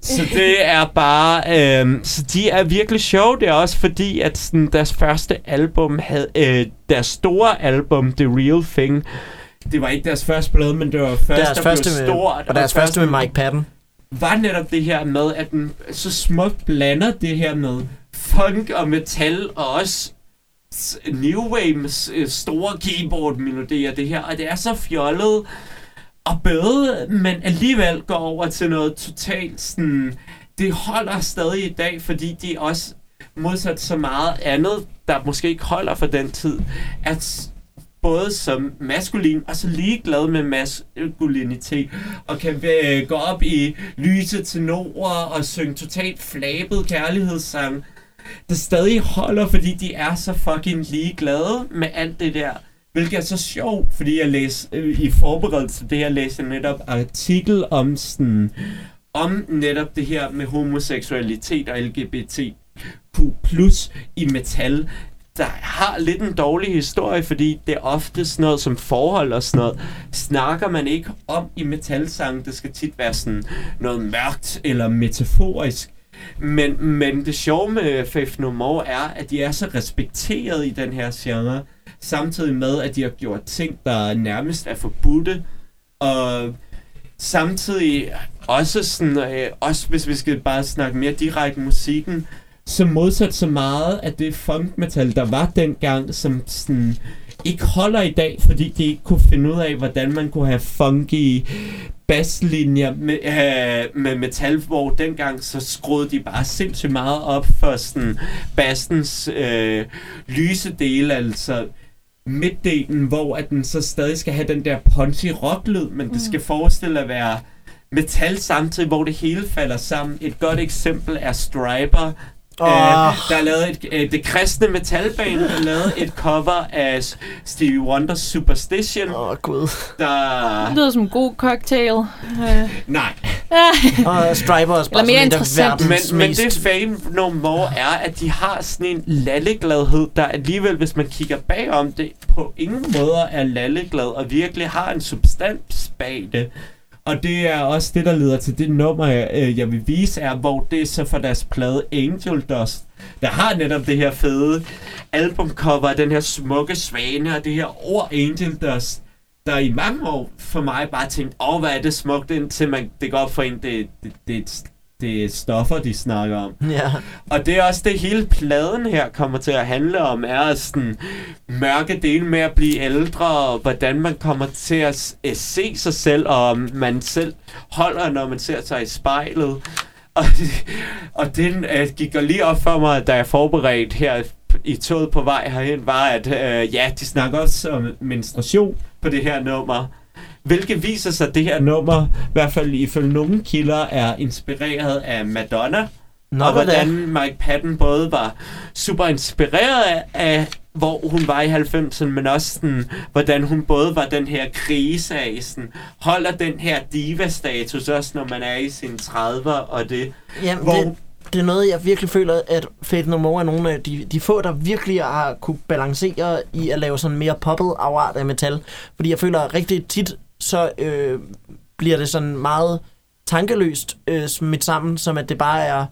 Så det er bare... Øhm, så de er virkelig sjove. Det er også fordi, at sådan, deres første album havde... Øh, deres store album, The Real Thing, det var ikke deres første plade, men det var først, Deres der første blev med, stort. og deres første med Mike Patton var netop det her med, at den så smukt blander det her med funk og metal, og også New Waves øh, store keyboard-melodier, det her, og det er så fjollet og bøde, men alligevel går over til noget totalt sådan, det holder stadig i dag, fordi de også modsat så meget andet, der måske ikke holder for den tid, at både som maskulin og så ligeglad med maskulinitet, og kan øh, gå op i lyse tenorer og synge totalt flabet kærlighedssang, der stadig holder, fordi de er så fucking ligeglade med alt det der. Hvilket er så sjovt, fordi jeg læste øh, i forberedelse til det her, læste jeg netop artikel om sådan, om netop det her med homoseksualitet og LGBTQ+, i metal, der har lidt en dårlig historie, fordi det er ofte sådan noget som forhold og sådan noget, snakker man ikke om i metalsang. Det skal tit være sådan noget mørkt eller metaforisk. Men, men det sjove med Faith No More er, at de er så respekteret i den her genre, samtidig med, at de har gjort ting, der nærmest er forbudte. Og samtidig også sådan, øh, også hvis vi skal bare snakke mere direkte musikken, så modsat så meget af det funk metal, der var dengang, som sådan ikke holder i dag, fordi de ikke kunne finde ud af, hvordan man kunne have funky basslinjer med, øh, med metal, hvor dengang så skruede de bare sindssygt meget op for sådan bassens øh, lyse del, altså midtdelen, hvor at den så stadig skal have den der punchy rocklyd, men det skal forestille at være metal samtidig, hvor det hele falder sammen. Et godt eksempel er Striper, Åh. Øh, der er lavet et, øh, det kristne metalband, der har lavet et cover af Stevie Wonders Superstition, Åh, oh, gud. der... Det lyder som en god cocktail. Øh, Nej, Og Striper er også bare mere interessant. men, men det Fame No More er, at de har sådan en lallegladhed, der alligevel, hvis man kigger bagom det, på ingen måder er lalleglad, og virkelig har en substans bag det. Og det er også det, der leder til det nummer, jeg, øh, jeg vil vise, er, hvor det er så for deres plade Angel Dust, der har netop det her fede albumcover, den her smukke svane, og det her ord Angel Dust, der i mange år for mig bare tænkte, åh, hvad er det smukt, indtil man, det går op for en, det, det, det, det er stoffer, de snakker om. Ja. Og det er også det, hele pladen her kommer til at handle om, er sådan mørke dele med at blive ældre, og hvordan man kommer til at eh, se sig selv, og om man selv holder, når man ser sig i spejlet. Og, og den øh, gik lige op for mig, da jeg forberedte her i toget på vej herhen, var, at øh, ja, de snakker også om menstruation på det her nummer. Hvilket viser sig, at det her nummer, i hvert fald ifølge nogle kilder, er inspireret af Madonna. Nå, og hvordan da? Mike Patton både var super inspireret af, af hvor hun var i 90'erne, men også sådan, hvordan hun både var den her krise af, sådan, holder den her diva-status også, når man er i sine 30'er, og det, Jamen, hvor... det, det er noget, jeg virkelig føler, at Faith No More er nogle af de, de få, der virkelig har kunne balancere i at lave sådan mere poppet afart af metal. Fordi jeg føler rigtig tit, så øh, bliver det sådan meget tankeløst øh, smidt sammen, som at det bare er,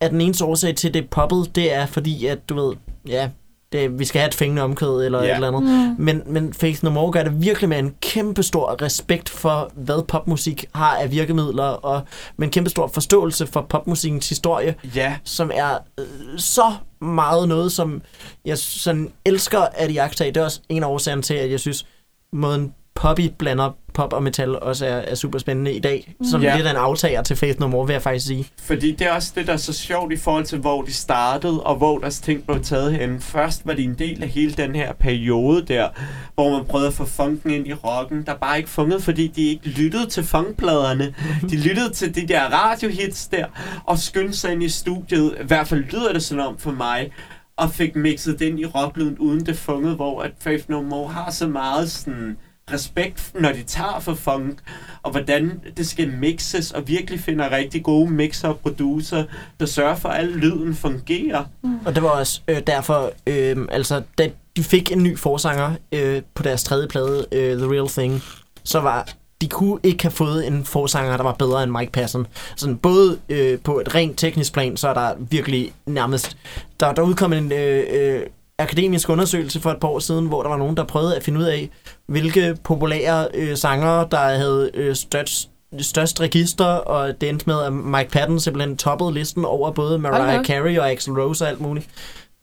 at den eneste årsag til det er poppet, det er fordi, at du ved, ja, det, vi skal have et fængende omkød eller Ja. et eller andet. Men, men Faith No More gør det virkelig med en kæmpe stor respekt for, hvad popmusik har af virkemidler, og med en kæmpe stor forståelse for popmusikkens historie, Ja, som er øh, så meget noget, som jeg sådan elsker at iagttage. Det er også en af årsagerne til, at jeg synes, måden Poppy blander pop og metal også er, er super spændende i dag. Som Ja. lidt af en aftager til Faith No More, vil jeg faktisk sige. fordi det er også det, der er så sjovt i forhold til, hvor de startede, og hvor deres ting blev taget hen. Først var de en del af hele den her periode der, hvor man prøvede at få funken ind i rocken, der bare ikke fungede, fordi de ikke lyttede til funkpladerne. De lyttede til de der radiohits der, og skyndte sig ind i studiet, i hvert fald lyder det sådan om for mig, og fik mixet det ind i rocklyden, uden det fungede, hvor at Faith No More har så meget sådan respekt, når de tager for funk, og hvordan det skal mixes, og virkelig finder rigtig gode mixer og producer, der sørger for, at al lyden fungerer. Mm. Og det var også øh, derfor, øh, altså, da de fik en ny forsanger øh, på deres tredje plade, øh, The Real Thing, så var de kunne ikke have fået en forsanger, der var bedre end Mike Patton. Sådan både øh, på et rent teknisk plan, så er der virkelig nærmest... Der, der udkom en, øh, øh, akademisk undersøgelse for et par år siden, hvor der var nogen, der prøvede at finde ud af, hvilke populære øh, sanger, der havde øh, størst, størst register, og det endte med, at Mike Patton simpelthen toppede listen over både Mariah Okay. Carey og Axl Rose og alt muligt.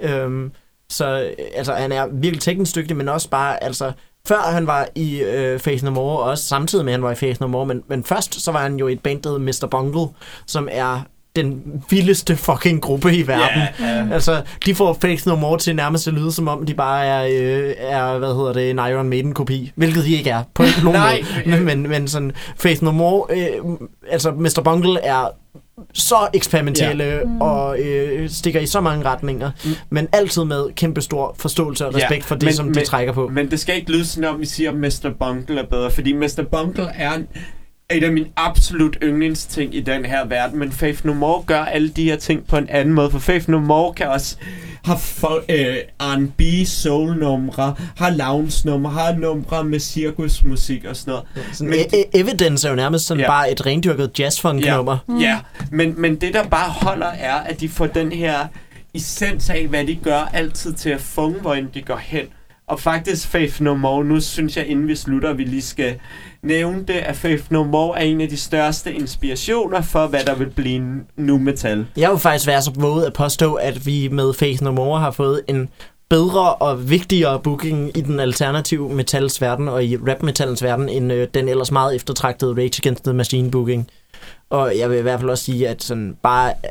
Øhm, så øh, altså, han er virkelig teknisk dygtig, men også bare, altså, før han var i øh, Faith No More, og også samtidig med, at han var i Faith No More, men, men først så var han jo i et band, der hed Mr. Bungle, som er den vildeste fucking gruppe i verden. Ja, ja. Altså, de får Faith No More til nærmest at lyde, som om de bare er, øh, er hvad hedder det, en Iron Maiden-kopi. Hvilket de ikke er, på nogen Nej. måde. Men, men sådan, Faith No More, øh, altså Mr. Bungle er så eksperimentelle ja. og øh, stikker i så mange retninger, mm. men altid med kæmpe stor forståelse og respekt for det, men- som men- de trækker på. Men det skal ikke lyde sådan, om vi siger, at Mr. Bungle er bedre, fordi Mr. Bungle er en, et af mine absolut yndlingsting i den her verden, men Faith No More gør alle de her ting på en anden måde, for Faith No More kan også have for, øh, R&B soul-numre, har lounge-numre, har numre med cirkusmusik og sådan noget. Sådan, men- e- e- Evidence er jo nærmest sådan Ja. bare et rendyrket jazzfunk-nummer. Ja, ja. Men, men det, der bare holder, er, at de får den her essens af, hvad de gør, altid til at funge, hvor de går hen. Og faktisk Faith No More, nu synes jeg, inden vi slutter, vi lige skal nævne det, at Faith No More er en af de største inspirationer for, hvad der vil blive nu metal. Jeg vil faktisk være så våget at påstå, at vi med Faith No More har fået en bedre og vigtigere booking i den alternative metals verden og i rap metallens verden, end øh, den ellers meget eftertragtede Rage Against the Machine booking. Og jeg vil i hvert fald også sige, at sådan bare, øh,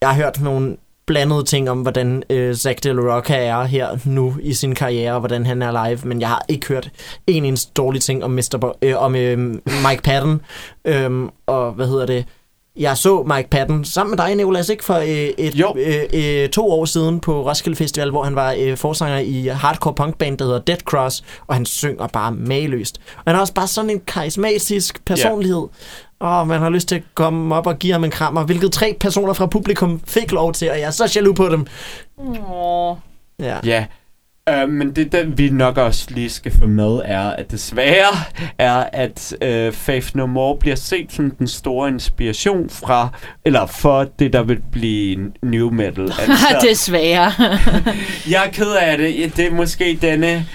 jeg har hørt nogle blandede ting om, hvordan øh, Zack De La Rocca er her nu i sin karriere, og hvordan han er live, men jeg har ikke hørt en eneste dårlig ting om, Mr. Bo- øh, om øh, Mike Patton, øhm, og hvad hedder det, jeg så Mike Patton sammen med dig, Nicolas, ikke for øh, et, Jo. øh, øh, to år siden på Roskilde Festival, hvor han var øh, forsanger i hardcore punkband, der hedder Dead Cross, og han synger bare maløst. Og han har også bare sådan en karismatisk personlighed, og man har lyst til at komme op og give ham en krammer, hvilket tre personer fra publikum fik lov til, og jeg er så jaloux på dem. Åh. Ja. Ja. Uh, men det, der vi nok også lige skal få med, er, at desværre er, at uh, Faith No More bliver set som den store inspiration fra, eller for det, der vil blive new metal. Altså, Desværre. Jeg er ked af det. Det er måske denne...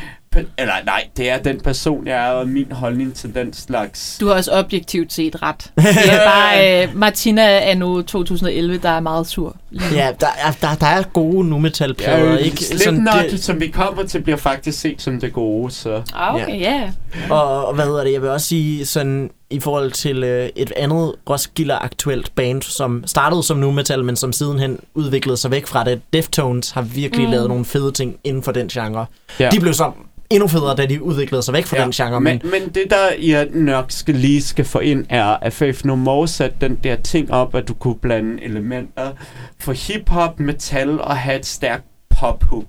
Eller nej, det er den person, jeg er, og min holdning til den slags... Du har også objektivt set ret. Det er bare øh, Martina anno 2011, der er meget sur. Ja, der er, der, der er gode nu metal Ja, ikke? Slipknot, det- som vi kommer til, bliver faktisk set som det gode, så... Ah, okay, ja. Og, og hvad hedder det, jeg vil også sige sådan i forhold til øh, et andet Roskilde-aktuelt band, som startede som nu metal, men som sidenhen udviklede sig væk fra det. Deftones har virkelig mm. lavet nogle fede ting inden for den genre. Ja. De blev så endnu federe, da de udviklede sig væk fra ja, den genre. Men, Men, men det, der jeg nok skal lige skal få ind, er, at Faith No More satte den der ting op, at du kunne blande elementer for hip-hop, metal og have et stærkt pop-hook.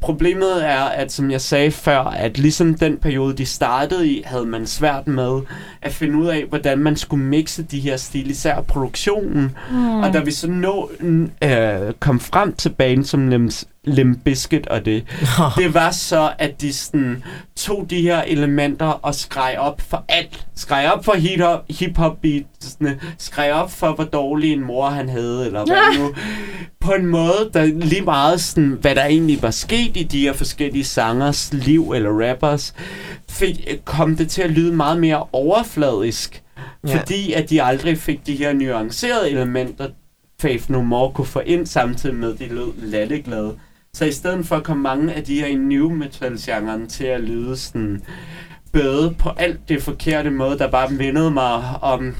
Problemet er, at som jeg sagde før, at ligesom den periode, de startede i, havde man svært med at finde ud af, hvordan man skulle mixe de her stil, især produktionen. Mm. Og da vi så nå, øh, kom frem til banen som Bizkit og det, det var så, at de sådan, tog de her elementer og skreg op for alt. Skreg op for hip-hop beatsene, skreg op for, hvor dårlig en mor han havde, eller hvad nu. På en måde, der lige meget sådan, hvad der egentlig var sket i de her forskellige sangers liv, eller rappers, fik, kom det til at lyde meget mere overfladisk. Ja. Fordi at de aldrig fik de her nuancerede elementer, Faith No More kunne få ind samtidig med, at de lød latteglade. Så i stedet for at komme mange af de her i new metal genren til at lyde sådan bøde på alt det forkerte måde, der bare mindede mig om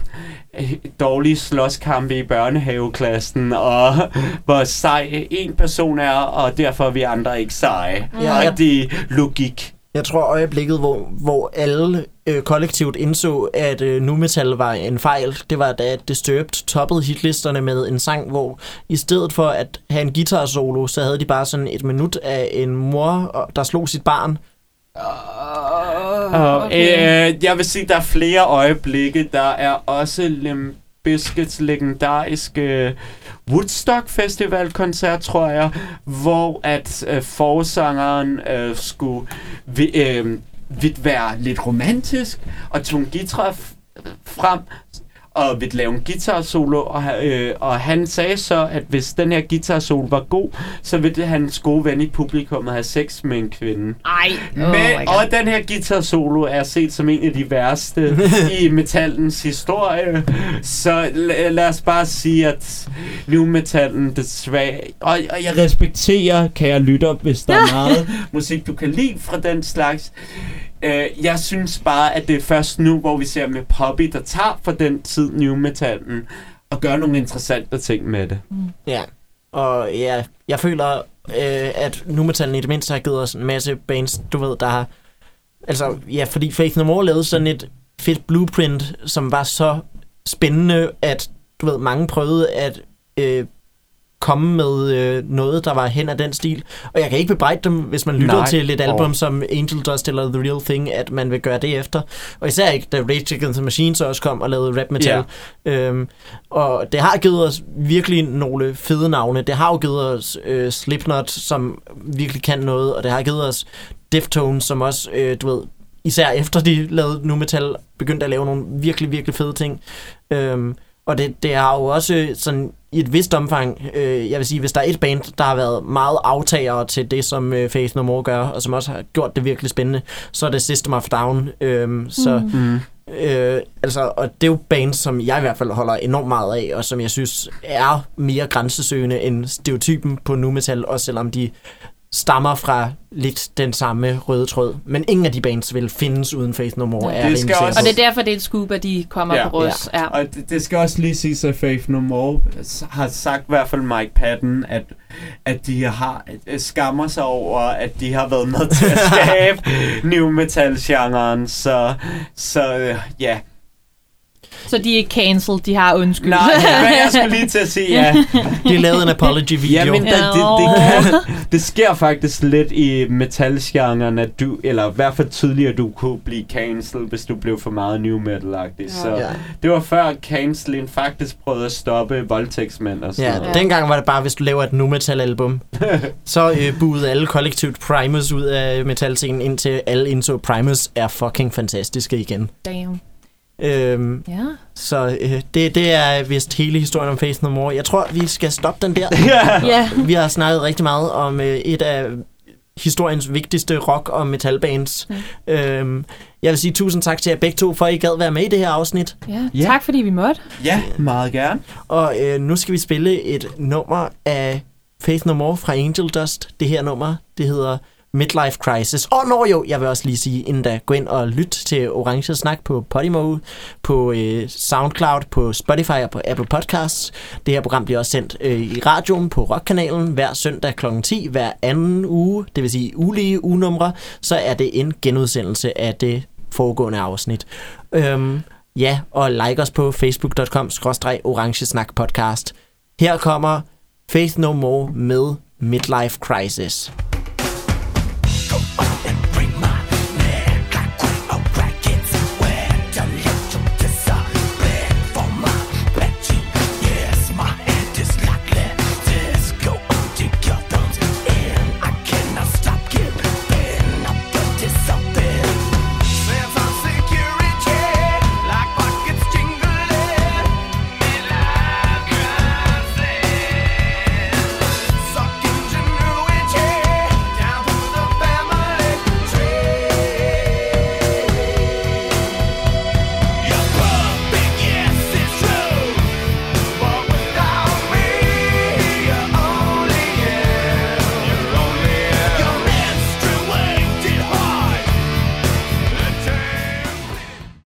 øh, dårlige slåskampe i børnehaveklassen, og hvor sej en person er, og derfor er vi andre ikke seje. Ja, og det logik. Jeg tror øjeblikket, hvor, hvor alle øh, kollektivt indså, at øh, nu metal var en fejl, det var da Disturbed toppede hitlisterne med en sang, hvor i stedet for at have en guitar solo, så havde de bare sådan et minut af en mor, og- der slog sit barn. Og, okay. øh, jeg vil sige, der er flere øjeblikke. Der er også Limp Biscuits legendariske øh, Woodstock Festival koncert, tror jeg, hvor at øh, forsangeren øh, skulle vi, øh, vil være lidt romantisk og tog en guitar frem og ville lave en guitar solo, og, øh, og han sagde så, at hvis den her guitar solo var god, så ville hans gode ven i publikum have sex med en kvinde. Ej, oh Men, my God. og den her guitar solo er set som en af de værste i metallens historie. Så la- lad os bare sige, at nu metallen desværre... Og, og jeg respekterer, kan jeg lytte op, hvis der er meget musik, du kan lide fra den slags. Øh, jeg synes bare, at det er først nu, hvor vi ser med Poppy, der tager for den tid new metallen og gør nogle interessante ting med det. Ja, og ja, jeg føler, øh, at nu metallen i det mindste har givet os en masse bands, du ved, der har... Altså, ja, fordi Faith No More lavede sådan et fedt blueprint, som var så spændende, at du ved, mange prøvede at øh, komme med øh, noget, der var hen af den stil. Og jeg kan ikke bebrejde dem, hvis man lytter Nej. til et album Åh. som Angel Dust eller The Real Thing, at man vil gøre det efter. Og især ikke, da Rage Against the Machine så også kom og lavede rap metal. Øhm, og det har givet os virkelig nogle fede navne. Det har jo givet os øh, Slipknot, som virkelig kan noget, og det har givet os Deftones, som også, øh, du ved, især efter de lavede nu metal, begyndte at lave nogle virkelig, virkelig fede ting. Øhm, og det, det har jo også sådan i et vist omfang, øh, jeg vil sige, hvis der er et band, der har været meget aftager til det, som øh, Faith No More gør, og som også har gjort det virkelig spændende, så er det System of a Down. Øhm, så Mm. Øh, altså, og det er jo bands, som jeg i hvert fald holder enormt meget af, og som jeg synes er mere grænsesøgende end stereotypen på nu metal, også selvom de stammer fra lidt den samme røde tråd. Men ingen af de bands vil findes uden Faith No More. Ja. er Det skal også- Og det er derfor, det er et scoop, at de kommer Ja. på røs. Ja. Og det, det skal også lige siges, at Faith No More har sagt i hvert fald Mike Patton, at, at de har at skammer sig over, at de har været med til at skabe new metal-genren. Så, så øh, ja. Så de er ikke cancelled, de har undskyld. Nej, men jeg skulle lige til at sige, ja. De lavede en apology-video. Ja, men det, det, det, kan, det sker faktisk lidt i metal-genren, at du, eller i hvert fald tydeligere, at du kunne blive cancelled, hvis du blev for meget new metal-agtig. Så Ja. det var før canceling faktisk prøvede at stoppe voldtægtsmænd og sådan Ja, noget. dengang var det bare, hvis du laver et nu metal album, så øh, buede alle kollektivt Primus ud af metalscenen, indtil alle indså, Primus er fucking fantastiske igen. Damn. Øhm, Ja. så øh, det, det er vist hele historien om Faith No More. Jeg tror, vi skal stoppe den der. Ja. Vi har snakket rigtig meget om øh, et af historiens vigtigste rock- og metalbands. Mm. Øhm, jeg vil sige tusind tak til jer begge to, for at I gad være med i det her afsnit. ja. Ja. Tak fordi vi måtte. Ja, meget gerne. Og øh, nu skal vi spille et nummer af Faith No More fra Angel Dust. Det her nummer, det hedder Midlife Crisis. Og når jo, jeg vil også lige sige, inden da, gå ind og lyt til Orange Snak på Podimo, på øh, Soundcloud, på Spotify og på Apple Podcasts. Det her program bliver også sendt øh, i radioen på Rockkanalen hver søndag kl. 10 hver anden uge, det vil sige ulige ugenumre, så er det en genudsendelse af det foregående afsnit. Øhm, ja, og like os på facebook.com-orangesnakpodcast. podcast. Her kommer Faith No More med Midlife Crisis. I